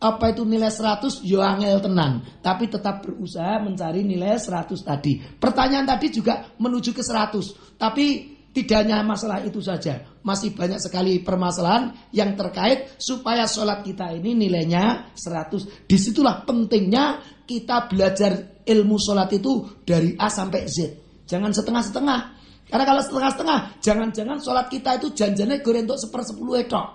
[SPEAKER 4] apa itu nilai 100 yo angel tenan, tapi tetap berusaha mencari nilai 100 tadi. Pertanyaan tadi juga menuju ke 100, tapi tidak hanya masalah itu saja, masih banyak sekali permasalahan yang terkait supaya sholat kita ini nilainya 100. Di situlah pentingnya kita belajar ilmu sholat itu dari A sampai Z. Jangan setengah-setengah. Karena kalau setengah-setengah, jangan-jangan sholat kita itu janjinya goreng untuk sepersepuluh etok.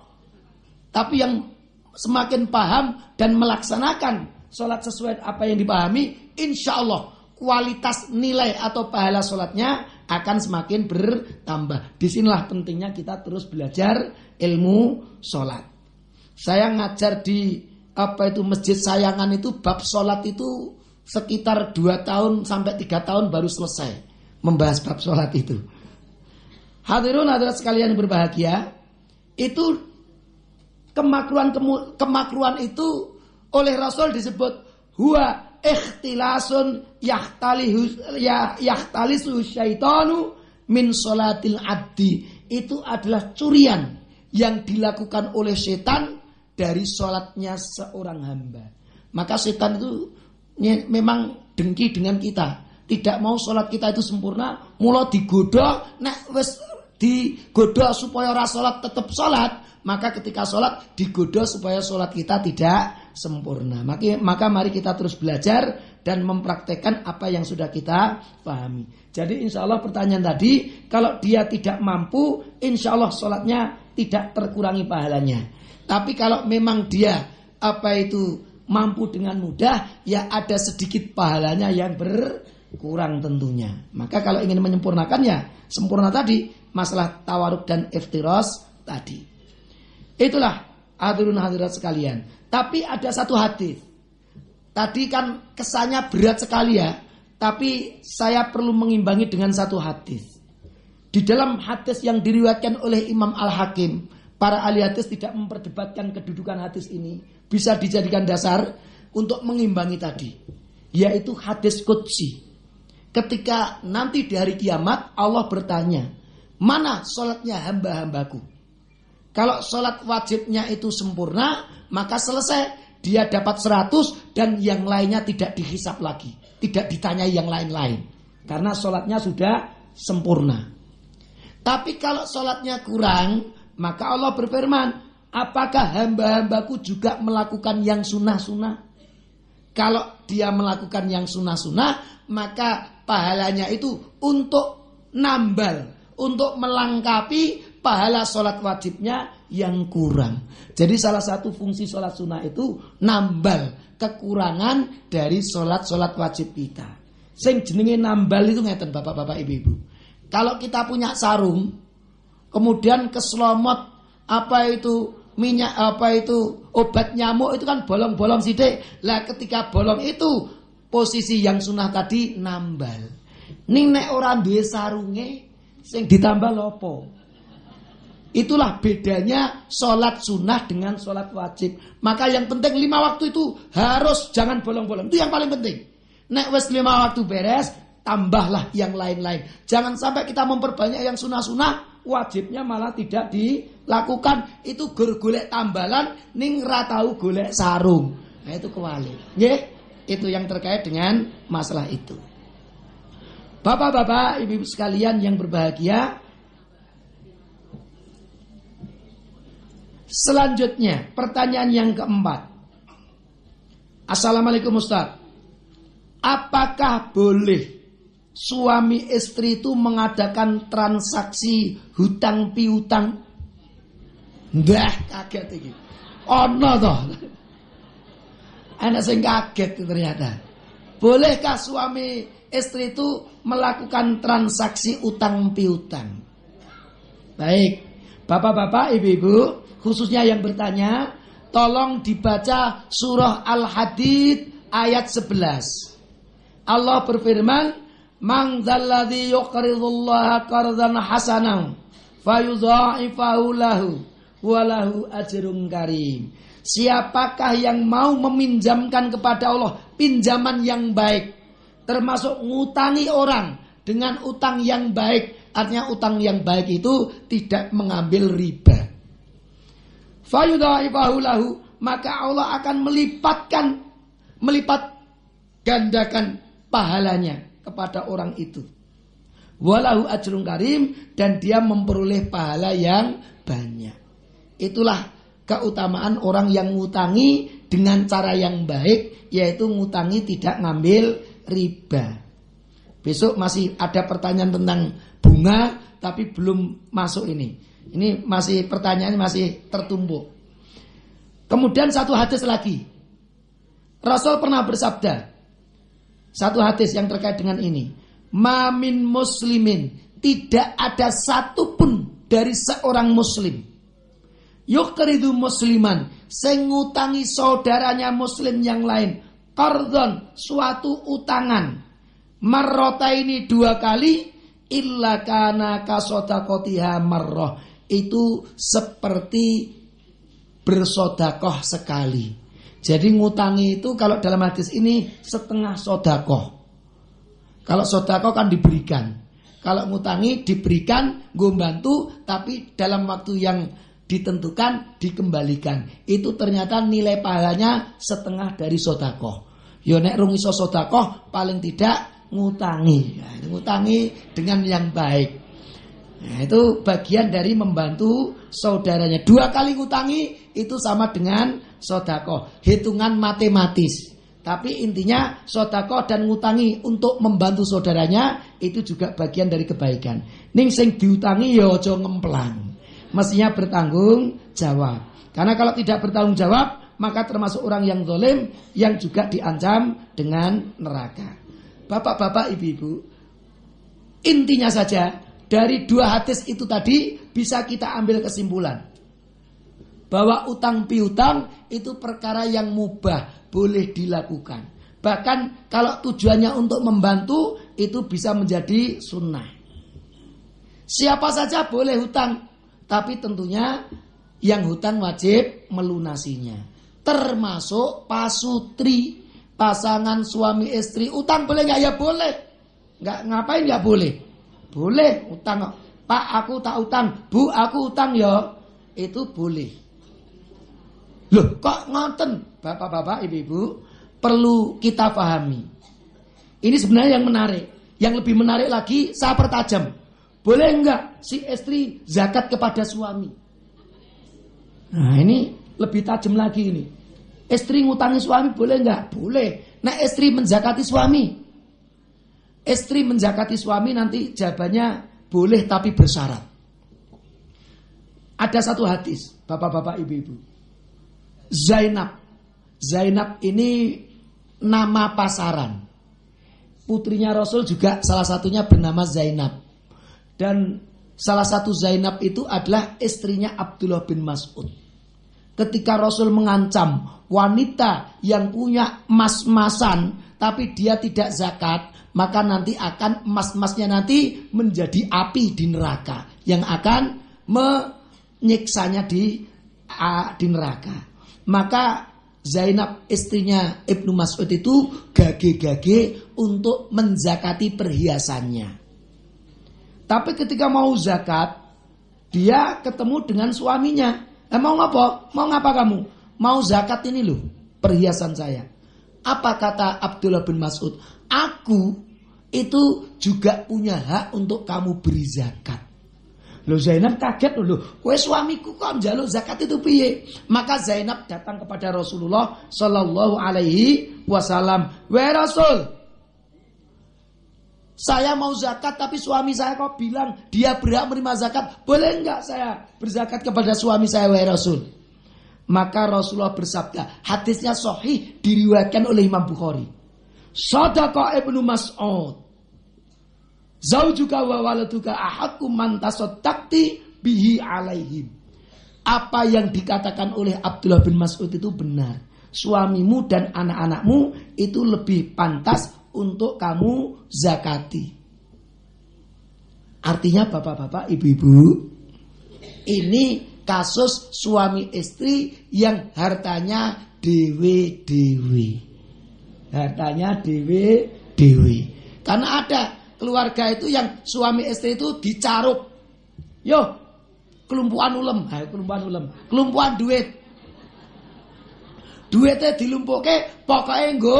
[SPEAKER 4] Tapi yang semakin paham dan melaksanakan sholat sesuai apa yang dipahami, insya Allah kualitas nilai atau pahala sholatnya akan semakin bertambah. Di sinilah pentingnya kita terus belajar ilmu sholat. Saya ngajar di apa itu masjid sayangan itu bab sholat itu sekitar 2 tahun sampai 3 tahun baru selesai membahas bab sholat itu. Hadirun hadirat sekalian berbahagia, itu kemakruhan kemakruhan itu oleh Rasul disebut huwa ikhtilasun yahtalihu ya yahtalisu syaitanu min salatil abdi itu adalah curian yang dilakukan oleh setan dari sholatnya seorang hamba. Maka setan itu memang dengki dengan kita. Tidak mau sholat kita itu sempurna, mulai digoda, nek wes digoda supaya ora sholat tetap sholat, maka ketika sholat digoda supaya sholat kita tidak sempurna. Maka, maka mari kita terus belajar dan mempraktekkan apa yang sudah kita pahami. Jadi insya Allah pertanyaan tadi, kalau dia tidak mampu, insya Allah sholatnya tidak terkurangi pahalanya. Tapi kalau memang dia apa itu mampu dengan mudah, ya ada sedikit pahalanya yang berkurang tentunya. Maka kalau ingin menyempurnakannya, sempurna tadi, masalah tawaruk dan iftiros tadi. Itulah hadirin hadirat sekalian. Tapi ada satu hadis. Tadi kan kesannya berat sekali ya. Tapi saya perlu mengimbangi dengan satu hadis. Di dalam hadis yang diriwayatkan oleh Imam Al-Hakim, para ahli hadis tidak memperdebatkan kedudukan hadis ini. Bisa dijadikan dasar untuk mengimbangi tadi. Yaitu hadis Qudsi. Ketika nanti di hari kiamat Allah bertanya, mana sholatnya hamba-hambaku? Kalau sholat wajibnya itu sempurna, maka selesai. Dia dapat 100 dan yang lainnya tidak dihisap lagi. Tidak ditanyai yang lain-lain. Karena sholatnya sudah sempurna. Tapi kalau sholatnya kurang, maka Allah berfirman, apakah hamba-hambaku juga melakukan yang sunnah-sunnah? Kalau dia melakukan yang sunnah-sunnah, maka pahalanya itu untuk nambal, untuk melengkapi pahala sholat wajibnya yang kurang. Jadi salah satu fungsi sholat sunnah itu nambal kekurangan dari sholat-sholat wajib kita. Sing jenenge nambal itu ngeten bapak-bapak ibu-ibu. Kalau kita punya sarung, kemudian keselomot apa itu minyak apa itu obat nyamuk itu kan bolong-bolong sidik. Lah ketika bolong itu posisi yang sunnah tadi nambal. Ning nek ora duwe sarunge sing ditambah lopo? Itulah bedanya sholat sunnah dengan sholat wajib. Maka yang penting lima waktu itu harus jangan bolong-bolong. Itu yang paling penting. Nek wes lima waktu beres, tambahlah yang lain-lain. Jangan sampai kita memperbanyak yang sunnah-sunnah, wajibnya malah tidak dilakukan. Itu gur golek tambalan, ning ratau golek sarung. Nah itu kewali. Nggih, itu yang terkait dengan masalah itu. Bapak-bapak, ibu-ibu sekalian yang berbahagia, Selanjutnya, pertanyaan yang keempat. Assalamualaikum Ustaz. Apakah boleh suami istri itu mengadakan transaksi hutang piutang? Dah kaget iki. Ono toh. Anak sing kaget ternyata. Bolehkah suami istri itu melakukan transaksi utang piutang? Baik, Bapak-bapak, ibu-ibu, khususnya yang bertanya, tolong dibaca surah Al-Hadid ayat 11. Allah berfirman, "Man dzalladzi yuqridullaha qardan hasanan fayudha'ifahu lahu ajrun karim." Siapakah yang mau meminjamkan kepada Allah pinjaman yang baik, termasuk ngutangi orang dengan utang yang baik, artinya utang yang baik itu tidak mengambil riba. Lahu maka Allah akan melipatkan melipat gandakan pahalanya kepada orang itu. Walahu ajrun karim dan dia memperoleh pahala yang banyak. Itulah keutamaan orang yang ngutangi dengan cara yang baik yaitu ngutangi tidak ngambil riba. Besok masih ada pertanyaan tentang bunga tapi belum masuk ini. Ini masih pertanyaan masih tertumpuk. Kemudian satu hadis lagi. Rasul pernah bersabda, satu hadis yang terkait dengan ini. Mamin muslimin. Tidak ada satupun dari seorang muslim. Yukridu musliman. Sengutangi saudaranya muslim yang lain. Kordon. Suatu utangan. Marrota ini dua kali. Illa kana kasodakotiha marroh. Itu seperti bersodakoh sekali. Jadi ngutangi itu kalau dalam hadis ini setengah sodakoh. Kalau sodakoh kan diberikan. Kalau ngutangi diberikan, gue bantu, tapi dalam waktu yang ditentukan dikembalikan. Itu ternyata nilai pahalanya setengah dari sodakoh. Yo nek rung sodakoh paling tidak ngutangi. Nah, ngutangi dengan yang baik. Nah, itu bagian dari membantu saudaranya. Dua kali ngutangi itu sama dengan sodako. Hitungan matematis. Tapi intinya sodako dan ngutangi untuk membantu saudaranya itu juga bagian dari kebaikan. Ning sing diutangi ya ngemplang. Mestinya bertanggung jawab. Karena kalau tidak bertanggung jawab, maka termasuk orang yang zalim yang juga diancam dengan neraka. Bapak-bapak, ibu-ibu, intinya saja dari dua hadis itu tadi bisa kita ambil kesimpulan bahwa utang piutang itu perkara yang mubah, boleh dilakukan. Bahkan kalau tujuannya untuk membantu itu bisa menjadi sunnah. Siapa saja boleh hutang, tapi tentunya yang hutang wajib melunasinya. Termasuk pasutri, pasangan suami istri, utang boleh nggak ya boleh. Nggak ngapain nggak boleh. Boleh utang. Pak aku tak utang, Bu aku utang ya. Itu boleh. Loh kok ngoten Bapak-bapak, ibu-ibu Perlu kita pahami Ini sebenarnya yang menarik Yang lebih menarik lagi saya pertajam Boleh enggak si istri zakat kepada suami Nah ini lebih tajam lagi ini Istri ngutangi suami boleh enggak? Boleh Nah istri menzakati suami Istri menjakati suami nanti jawabannya boleh tapi bersyarat. Ada satu hadis, bapak-bapak, ibu-ibu. Zainab. Zainab ini nama pasaran. Putrinya Rasul juga salah satunya bernama Zainab. Dan salah satu Zainab itu adalah istrinya Abdullah bin Mas'ud. Ketika Rasul mengancam wanita yang punya emas-emasan tapi dia tidak zakat, maka nanti akan emas-emasnya nanti menjadi api di neraka yang akan menyiksanya di di neraka. Maka Zainab istrinya Ibnu Mas'ud itu gage-gage untuk menzakati perhiasannya. Tapi ketika mau zakat, dia ketemu dengan suaminya. Eh, mau ngapa? Mau ngapa kamu? Mau zakat ini loh, perhiasan saya. Apa kata Abdullah bin Mas'ud? Aku itu juga punya hak untuk kamu beri zakat. Loh Zainab kaget loh, kowe suamiku kok njaluk zakat itu piye? Maka Zainab datang kepada Rasulullah Shallallahu alaihi wasallam. Wahai Rasul, saya mau zakat tapi suami saya kok bilang dia berhak menerima zakat. Boleh enggak saya berzakat kepada suami saya wahai Rasul? Maka Rasulullah bersabda, hadisnya sahih diriwayatkan oleh Imam Bukhari. Sadaqa Ibnu Mas'ud. Zaujuka wa waladuka ahakum man tasaddaqti bihi alaihim. Apa yang dikatakan oleh Abdullah bin Mas'ud itu benar. Suamimu dan anak-anakmu itu lebih pantas untuk kamu zakati. Artinya bapak-bapak, ibu-ibu, ini kasus suami istri yang hartanya dewe-dewe hartanya dewe. Karena ada keluarga itu yang suami istri itu dicaruk. Yo, kelumpuan ulem, kelumpuan ulem, kelumpuan duit. Duitnya dilumpuhke pokoknya nggo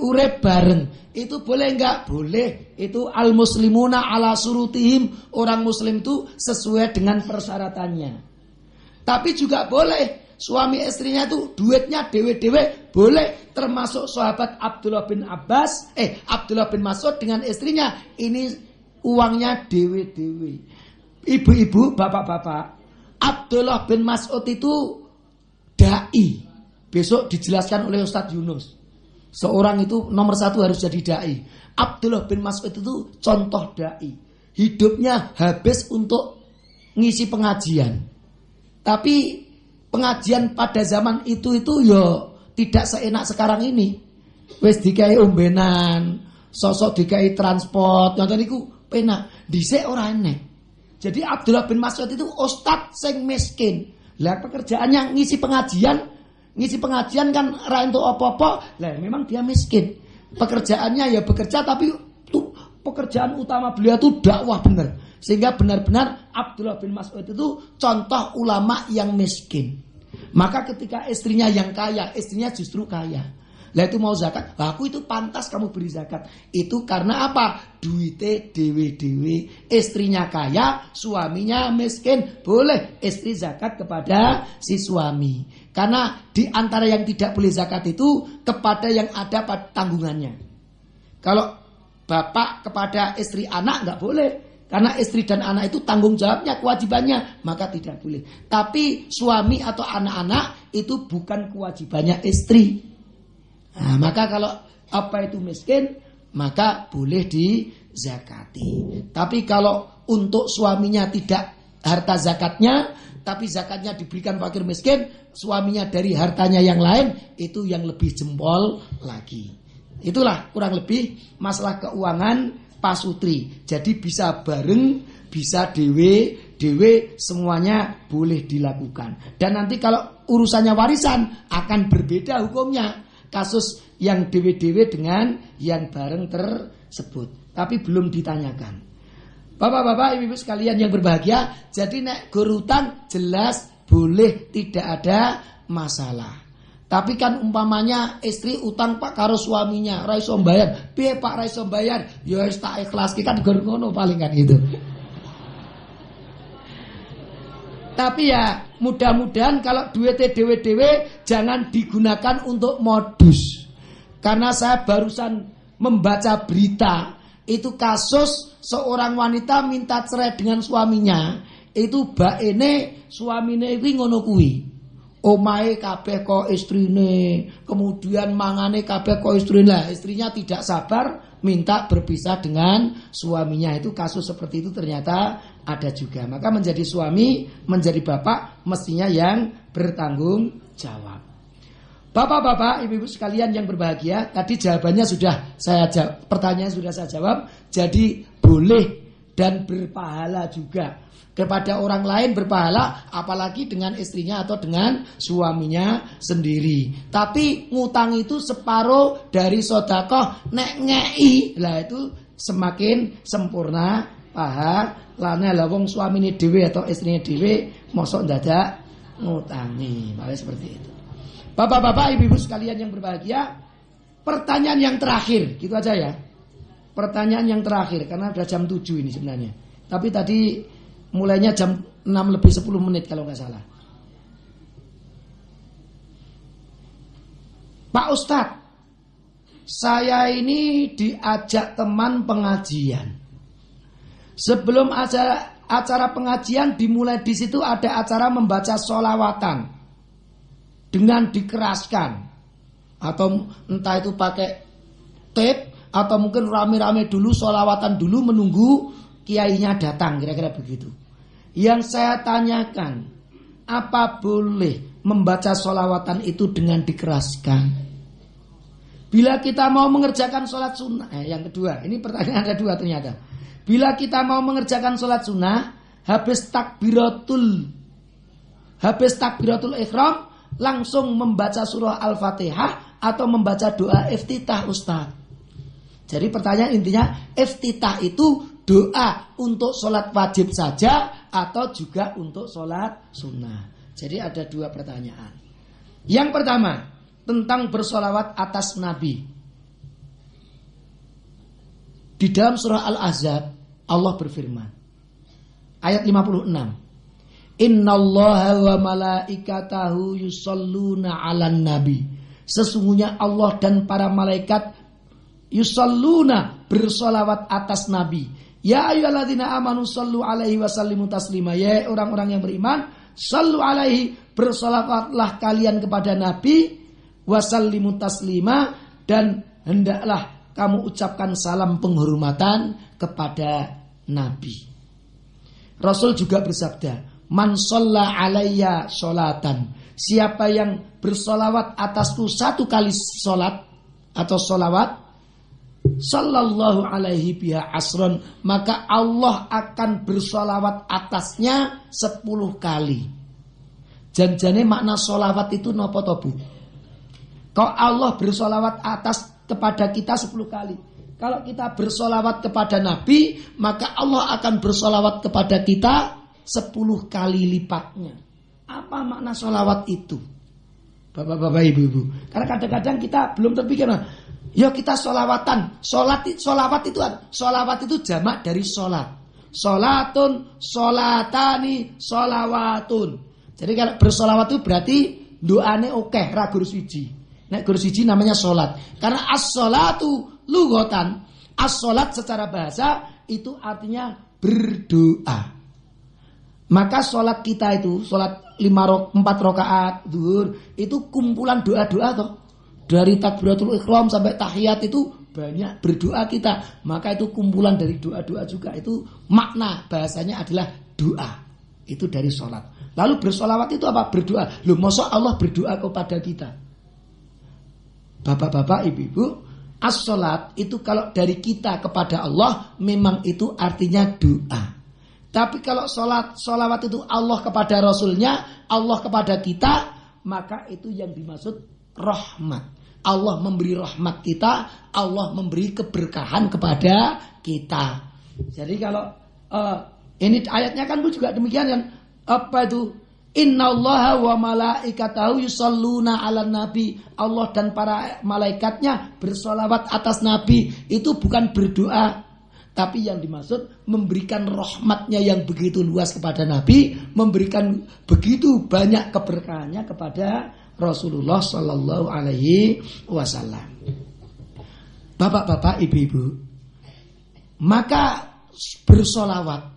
[SPEAKER 4] urip bareng. Itu boleh enggak? Boleh. Itu al muslimuna ala surutihim. Orang muslim itu sesuai dengan persyaratannya. Tapi juga boleh suami istrinya itu duitnya dewe-dewe boleh termasuk sahabat Abdullah bin Abbas eh Abdullah bin Mas'ud dengan istrinya ini uangnya dewe-dewe ibu-ibu bapak-bapak Abdullah bin Mas'ud itu dai besok dijelaskan oleh Ustadz Yunus Seorang itu nomor satu harus jadi dai. Abdullah bin Mas'ud itu contoh dai. Hidupnya habis untuk ngisi pengajian. Tapi pengajian pada zaman itu itu yo tidak seenak sekarang ini. Wes dikai umbenan, sosok dikai transport, tadi ku penak. Dhisik ora enek. Jadi Abdullah bin Mas'ud itu ustad sing miskin. Lah pekerjaannya ngisi pengajian Ngisi pengajian kan ra untuk apa-apa. Lah memang dia miskin. Pekerjaannya ya bekerja tapi tuh pekerjaan utama beliau itu dakwah benar. Sehingga benar-benar Abdullah bin Mas'ud itu contoh ulama yang miskin. Maka ketika istrinya yang kaya, istrinya justru kaya. Lah itu mau zakat, lah aku itu pantas kamu beri zakat. Itu karena apa? Duite dewe-dewe, istrinya kaya, suaminya miskin. Boleh istri zakat kepada si suami. Karena di antara yang tidak boleh zakat itu kepada yang ada pada tanggungannya. Kalau bapak kepada istri anak nggak boleh. Karena istri dan anak itu tanggung jawabnya, kewajibannya, maka tidak boleh. Tapi suami atau anak-anak itu bukan kewajibannya istri. Nah, maka kalau apa itu miskin, maka boleh dizakati. Tapi kalau untuk suaminya tidak harta zakatnya, tapi zakatnya diberikan fakir miskin, suaminya dari hartanya yang lain, itu yang lebih jempol lagi. Itulah kurang lebih masalah keuangan pasutri. Jadi bisa bareng, bisa dewe, dewe semuanya boleh dilakukan. Dan nanti kalau urusannya warisan akan berbeda hukumnya kasus yang dewe-dewe dengan yang bareng tersebut. Tapi belum ditanyakan. Bapak-bapak, ibu-ibu sekalian yang berbahagia, jadi nek gurutan jelas boleh tidak ada masalah. Tapi kan umpamanya istri utang Pak karo suaminya, raiso bayar. Piye Pak raiso bayar? Ya wis tak ikhlas kan ngono paling kan itu. Tapi ya mudah-mudahan kalau duit dewe-dewe jangan digunakan untuk modus. Karena saya barusan membaca berita itu kasus seorang wanita minta cerai dengan suaminya. Itu ini suamine iki ngono kuwi. Omae kabeh kok istrine, kemudian mangane kabeh kok istrine lah. Istrinya tidak sabar minta berpisah dengan suaminya itu kasus seperti itu ternyata ada juga. Maka menjadi suami, menjadi bapak mestinya yang bertanggung jawab. Bapak-bapak, ibu-ibu sekalian yang berbahagia, tadi jawabannya sudah saya jawab, pertanyaan sudah saya jawab. Jadi boleh dan berpahala juga. Kepada orang lain berpahala apalagi dengan istrinya atau dengan suaminya sendiri. Tapi ngutang itu separuh dari sodakoh nek ngei. Lah itu semakin sempurna paha. Lana lah wong suamine dhewe atau istrinya dhewe mosok dadak ngutangi. Malah seperti itu Bapak-bapak, ibu-ibu sekalian yang berbahagia, pertanyaan yang terakhir, gitu aja ya. Pertanyaan yang terakhir karena sudah jam 7 ini sebenarnya. Tapi tadi mulainya jam 6 lebih 10 menit kalau nggak salah. Pak Ustadz, saya ini diajak teman pengajian. Sebelum acara, acara pengajian dimulai di situ ada acara membaca solawatan dengan dikeraskan atau entah itu pakai tape atau mungkin rame-rame dulu solawatan dulu menunggu kiainya datang kira-kira begitu. Yang saya tanyakan, apa boleh membaca solawatan itu dengan dikeraskan? Bila kita mau mengerjakan sholat sunnah, eh, yang kedua, ini pertanyaan ada dua ternyata. Bila kita mau mengerjakan sholat sunnah, habis takbiratul, habis takbiratul ikhram, langsung membaca surah al-fatihah atau membaca doa iftitah Ustaz. Jadi pertanyaan intinya, iftitah itu doa untuk sholat wajib saja atau juga untuk sholat sunnah. Jadi ada dua pertanyaan. Yang pertama, tentang bersolawat atas Nabi. Di dalam surah Al-Ahzab Allah berfirman ayat 56 Innallaha wa malaikatahu yusalluna 'alan nabi. Sesungguhnya Allah dan para malaikat yusalluna bersolawat atas nabi. Ya ayyuhalladzina amanu sallu alaihi wa sallimu taslima. Ya orang-orang yang beriman, sallu alaihi bersolawatlah kalian kepada nabi wa sallimu taslima dan hendaklah kamu ucapkan salam penghormatan kepada nabi. Rasul juga bersabda, "Man sholla alayya sholatan." Siapa yang bersolawat atasku satu kali sholat atau sholawat, Sallallahu alaihi biha asron Maka Allah akan bersolawat atasnya sepuluh kali. Janjane makna solawat itu nopo tobu Kau Allah bersolawat atas kepada kita sepuluh kali? Kalau kita bersolawat kepada Nabi, maka Allah akan bersolawat kepada kita sepuluh kali lipatnya. Apa makna solawat itu? Bapak-bapak, ibu-ibu. Karena kadang-kadang kita belum terpikir, ya kita solawatan. Solat, solawat itu solawat itu jamak dari solat. Solatun, solatani, solawatun. Jadi kalau bersolawat itu berarti doane oke, okay, suci. Nek guru suci namanya solat. Karena as-solatu lugotan as-salat secara bahasa itu artinya berdoa. Maka sholat kita itu, sholat lima rok, empat rakaat duhur itu kumpulan doa-doa toh. Dari takbiratul ikhram sampai tahiyat itu banyak berdoa kita. Maka itu kumpulan dari doa-doa juga itu makna bahasanya adalah doa. Itu dari sholat. Lalu bersolawat itu apa? Berdoa. Loh, masa Allah berdoa kepada kita? Bapak-bapak, ibu-ibu, As-salat itu kalau dari kita kepada Allah memang itu artinya doa. Tapi kalau salat solawat itu Allah kepada Rasulnya, Allah kepada kita, maka itu yang dimaksud rahmat. Allah memberi rahmat kita, Allah memberi keberkahan kepada kita. Jadi kalau uh, ini ayatnya kan juga demikian kan apa itu Innallaha wa malaikatahu yusalluna ala nabi. Allah dan para malaikatnya bersolawat atas nabi. Itu bukan berdoa. Tapi yang dimaksud memberikan rahmatnya yang begitu luas kepada nabi. Memberikan begitu banyak keberkahannya kepada Rasulullah Sallallahu Alaihi Wasallam. Bapak-bapak, ibu-ibu. Maka bersolawat.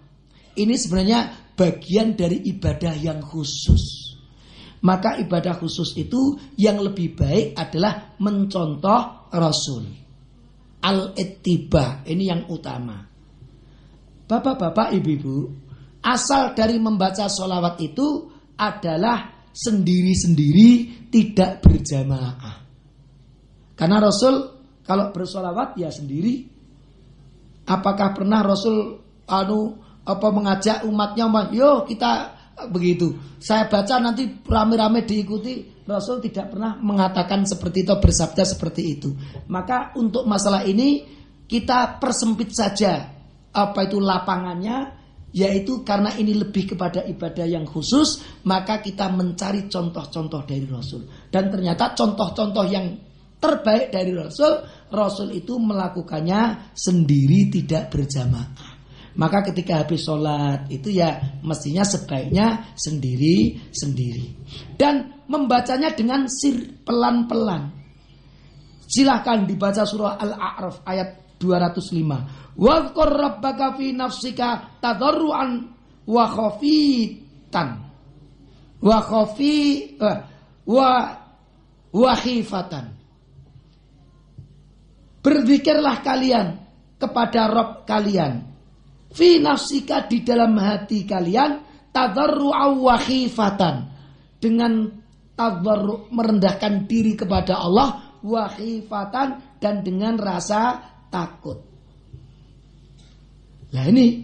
[SPEAKER 4] Ini sebenarnya bagian dari ibadah yang khusus. Maka ibadah khusus itu yang lebih baik adalah mencontoh Rasul. Al-ittiba, ini yang utama. Bapak-bapak, ibu-ibu, asal dari membaca sholawat itu adalah sendiri-sendiri tidak berjamaah. Karena Rasul kalau bersolawat ya sendiri. Apakah pernah Rasul anu apa mengajak umatnya yo kita begitu. Saya baca nanti rame-rame diikuti Rasul tidak pernah mengatakan seperti itu bersabda seperti itu. Maka untuk masalah ini kita persempit saja apa itu lapangannya yaitu karena ini lebih kepada ibadah yang khusus maka kita mencari contoh-contoh dari Rasul dan ternyata contoh-contoh yang terbaik dari Rasul Rasul itu melakukannya sendiri tidak berjamaah maka ketika habis sholat itu ya mestinya sebaiknya sendiri-sendiri. Dan membacanya dengan sir pelan-pelan. Silahkan dibaca surah Al-A'raf ayat 205. Wa rabbaka fi nafsika tadarruan wa khafitan. Wa khafi uh, wa wa khifatan. Berzikirlah kalian kepada Rob kalian fi nafsika di dalam hati kalian tadarru'aw wa khifatan dengan tadarru merendahkan diri kepada Allah wa khifatan dan dengan rasa takut. Nah ini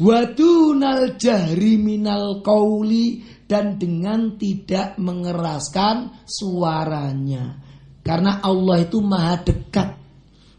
[SPEAKER 4] wadunal jahri minal kauli dan dengan tidak mengeraskan suaranya. Karena Allah itu maha dekat.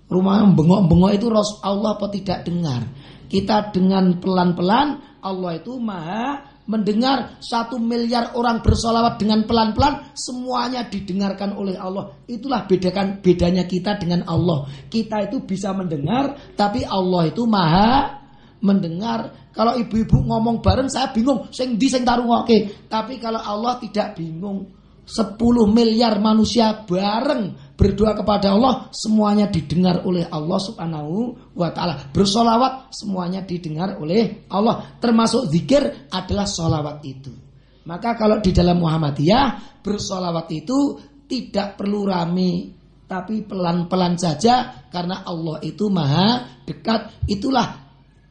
[SPEAKER 4] Rumah bengok-bengok itu Allah apa tidak dengar. Kita dengan pelan-pelan Allah itu maha mendengar satu miliar orang bersolawat dengan pelan-pelan, semuanya didengarkan oleh Allah. Itulah bedakan bedanya kita dengan Allah. Kita itu bisa mendengar, tapi Allah itu maha mendengar. Kalau ibu-ibu ngomong bareng, saya bingung. Sing di sing oke. Tapi kalau Allah tidak bingung. 10 miliar manusia bareng berdoa kepada Allah semuanya didengar oleh Allah Subhanahu wa taala. Bersolawat semuanya didengar oleh Allah. Termasuk zikir adalah solawat itu. Maka kalau di dalam Muhammadiyah bersolawat itu tidak perlu rame tapi pelan-pelan saja karena Allah itu maha dekat. Itulah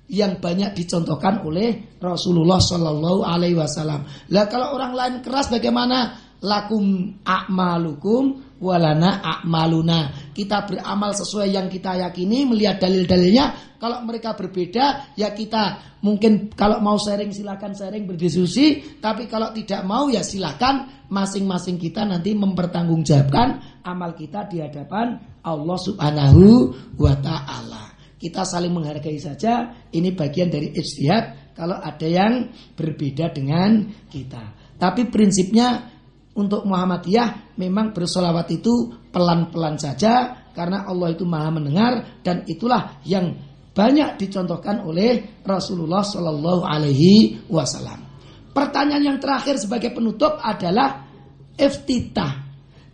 [SPEAKER 4] yang banyak dicontohkan oleh Rasulullah Shallallahu Alaihi Wasallam. Lah kalau orang lain keras bagaimana? lakum a'malukum walana a'maluna. Kita beramal sesuai yang kita yakini, melihat dalil-dalilnya. Kalau mereka berbeda, ya kita mungkin kalau mau sharing silakan sharing berdiskusi, tapi kalau tidak mau ya silakan masing-masing kita nanti mempertanggungjawabkan amal kita di hadapan Allah Subhanahu wa taala. Kita saling menghargai saja, ini bagian dari ijtihad kalau ada yang berbeda dengan kita. Tapi prinsipnya untuk Muhammadiyah memang bersolawat itu pelan-pelan saja karena Allah itu maha mendengar dan itulah yang banyak dicontohkan oleh Rasulullah Shallallahu Alaihi Wasallam. Pertanyaan yang terakhir sebagai penutup adalah iftitah.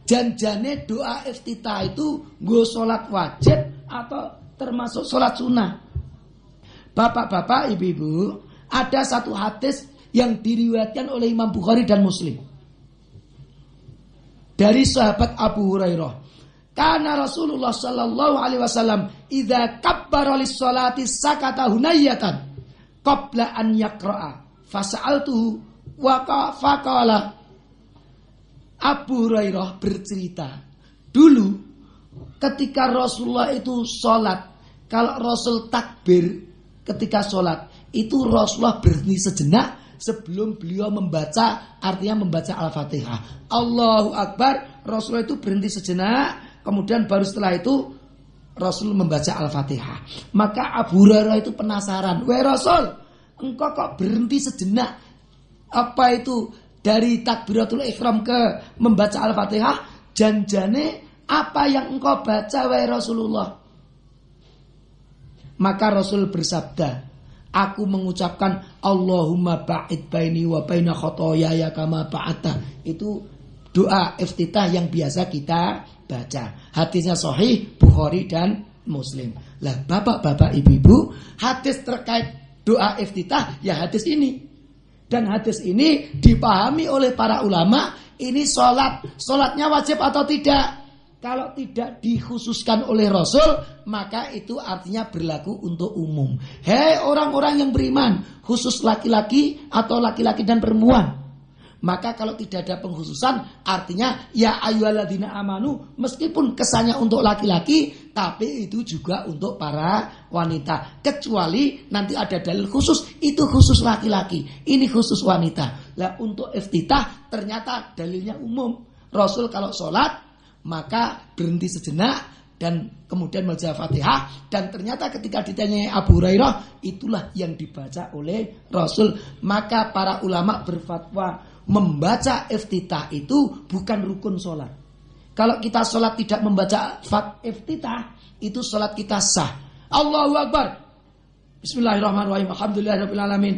[SPEAKER 4] Janjane doa iftitah itu gue sholat wajib atau termasuk sholat sunnah. Bapak-bapak, ibu-ibu, ada satu hadis yang diriwayatkan oleh Imam Bukhari dan Muslim dari sahabat Abu Hurairah. Karena Rasulullah Shallallahu Alaihi Wasallam idza kabbara lis salati sakata hunayatan qabla an yaqra'a fasa'altuhu wa faqala Abu Hurairah bercerita dulu ketika Rasulullah itu sholat kalau Rasul takbir ketika sholat itu Rasulullah berhenti sejenak sebelum beliau membaca artinya membaca Al-Fatihah. Allahu Akbar, Rasulullah itu berhenti sejenak, kemudian baru setelah itu Rasul membaca Al-Fatihah. Maka Abu Hurairah itu penasaran, "Wahai Rasul, engkau kok berhenti sejenak? Apa itu dari takbiratul ihram ke membaca Al-Fatihah? Janjane apa yang engkau baca wahai Rasulullah?" Maka Rasul bersabda, Aku mengucapkan Allahumma ba'id baini wa baina khotoyaya kama ba'ata. Itu doa iftitah yang biasa kita baca. Hadisnya sahih Bukhari dan Muslim. Lah bapak-bapak ibu-ibu, hadis terkait doa iftitah ya hadis ini. Dan hadis ini dipahami oleh para ulama, ini sholat. Sholatnya wajib atau tidak? Kalau tidak dikhususkan oleh Rasul, maka itu artinya berlaku untuk umum. Hei orang-orang yang beriman, khusus laki-laki atau laki-laki dan perempuan. Maka kalau tidak ada pengkhususan, artinya ya ayyuhalladzina amanu, meskipun kesannya untuk laki-laki, tapi itu juga untuk para wanita. Kecuali nanti ada dalil khusus, itu khusus laki-laki, ini khusus wanita. Lah untuk iftitah ternyata dalilnya umum. Rasul kalau sholat maka berhenti sejenak dan kemudian membaca Fatihah. Dan ternyata ketika ditanya Abu Hurairah itulah yang dibaca oleh Rasul. Maka para ulama berfatwa membaca iftitah itu bukan rukun sholat. Kalau kita sholat tidak membaca fat iftitah itu sholat kita sah. Allahu Akbar. Bismillahirrahmanirrahim. Alhamdulillahirrahmanirrahim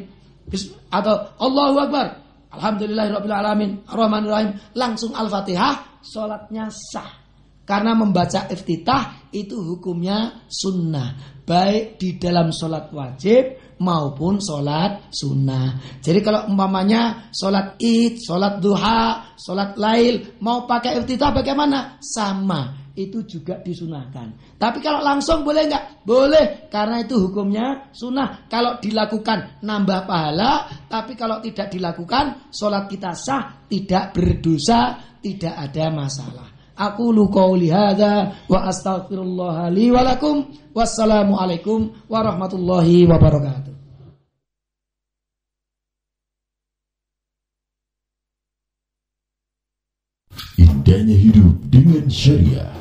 [SPEAKER 4] atau Allahu Akbar. Alhamdulillahirrahmanirrahim Rahmanirrahim langsung Al-Fatihah sholatnya sah. Karena membaca iftitah itu hukumnya sunnah. Baik di dalam sholat wajib maupun sholat sunnah. Jadi kalau umpamanya sholat id, sholat duha, sholat lail, mau pakai iftitah bagaimana? Sama itu juga disunahkan. Tapi kalau langsung boleh nggak? Boleh, karena itu hukumnya sunnah. Kalau dilakukan nambah pahala, tapi kalau tidak dilakukan, sholat kita sah, tidak berdosa, tidak ada masalah. Aku qauli hadza wa astaghfirullah li wa lakum. Wassalamualaikum warahmatullahi wabarakatuh.
[SPEAKER 1] Indahnya hidup dengan syariah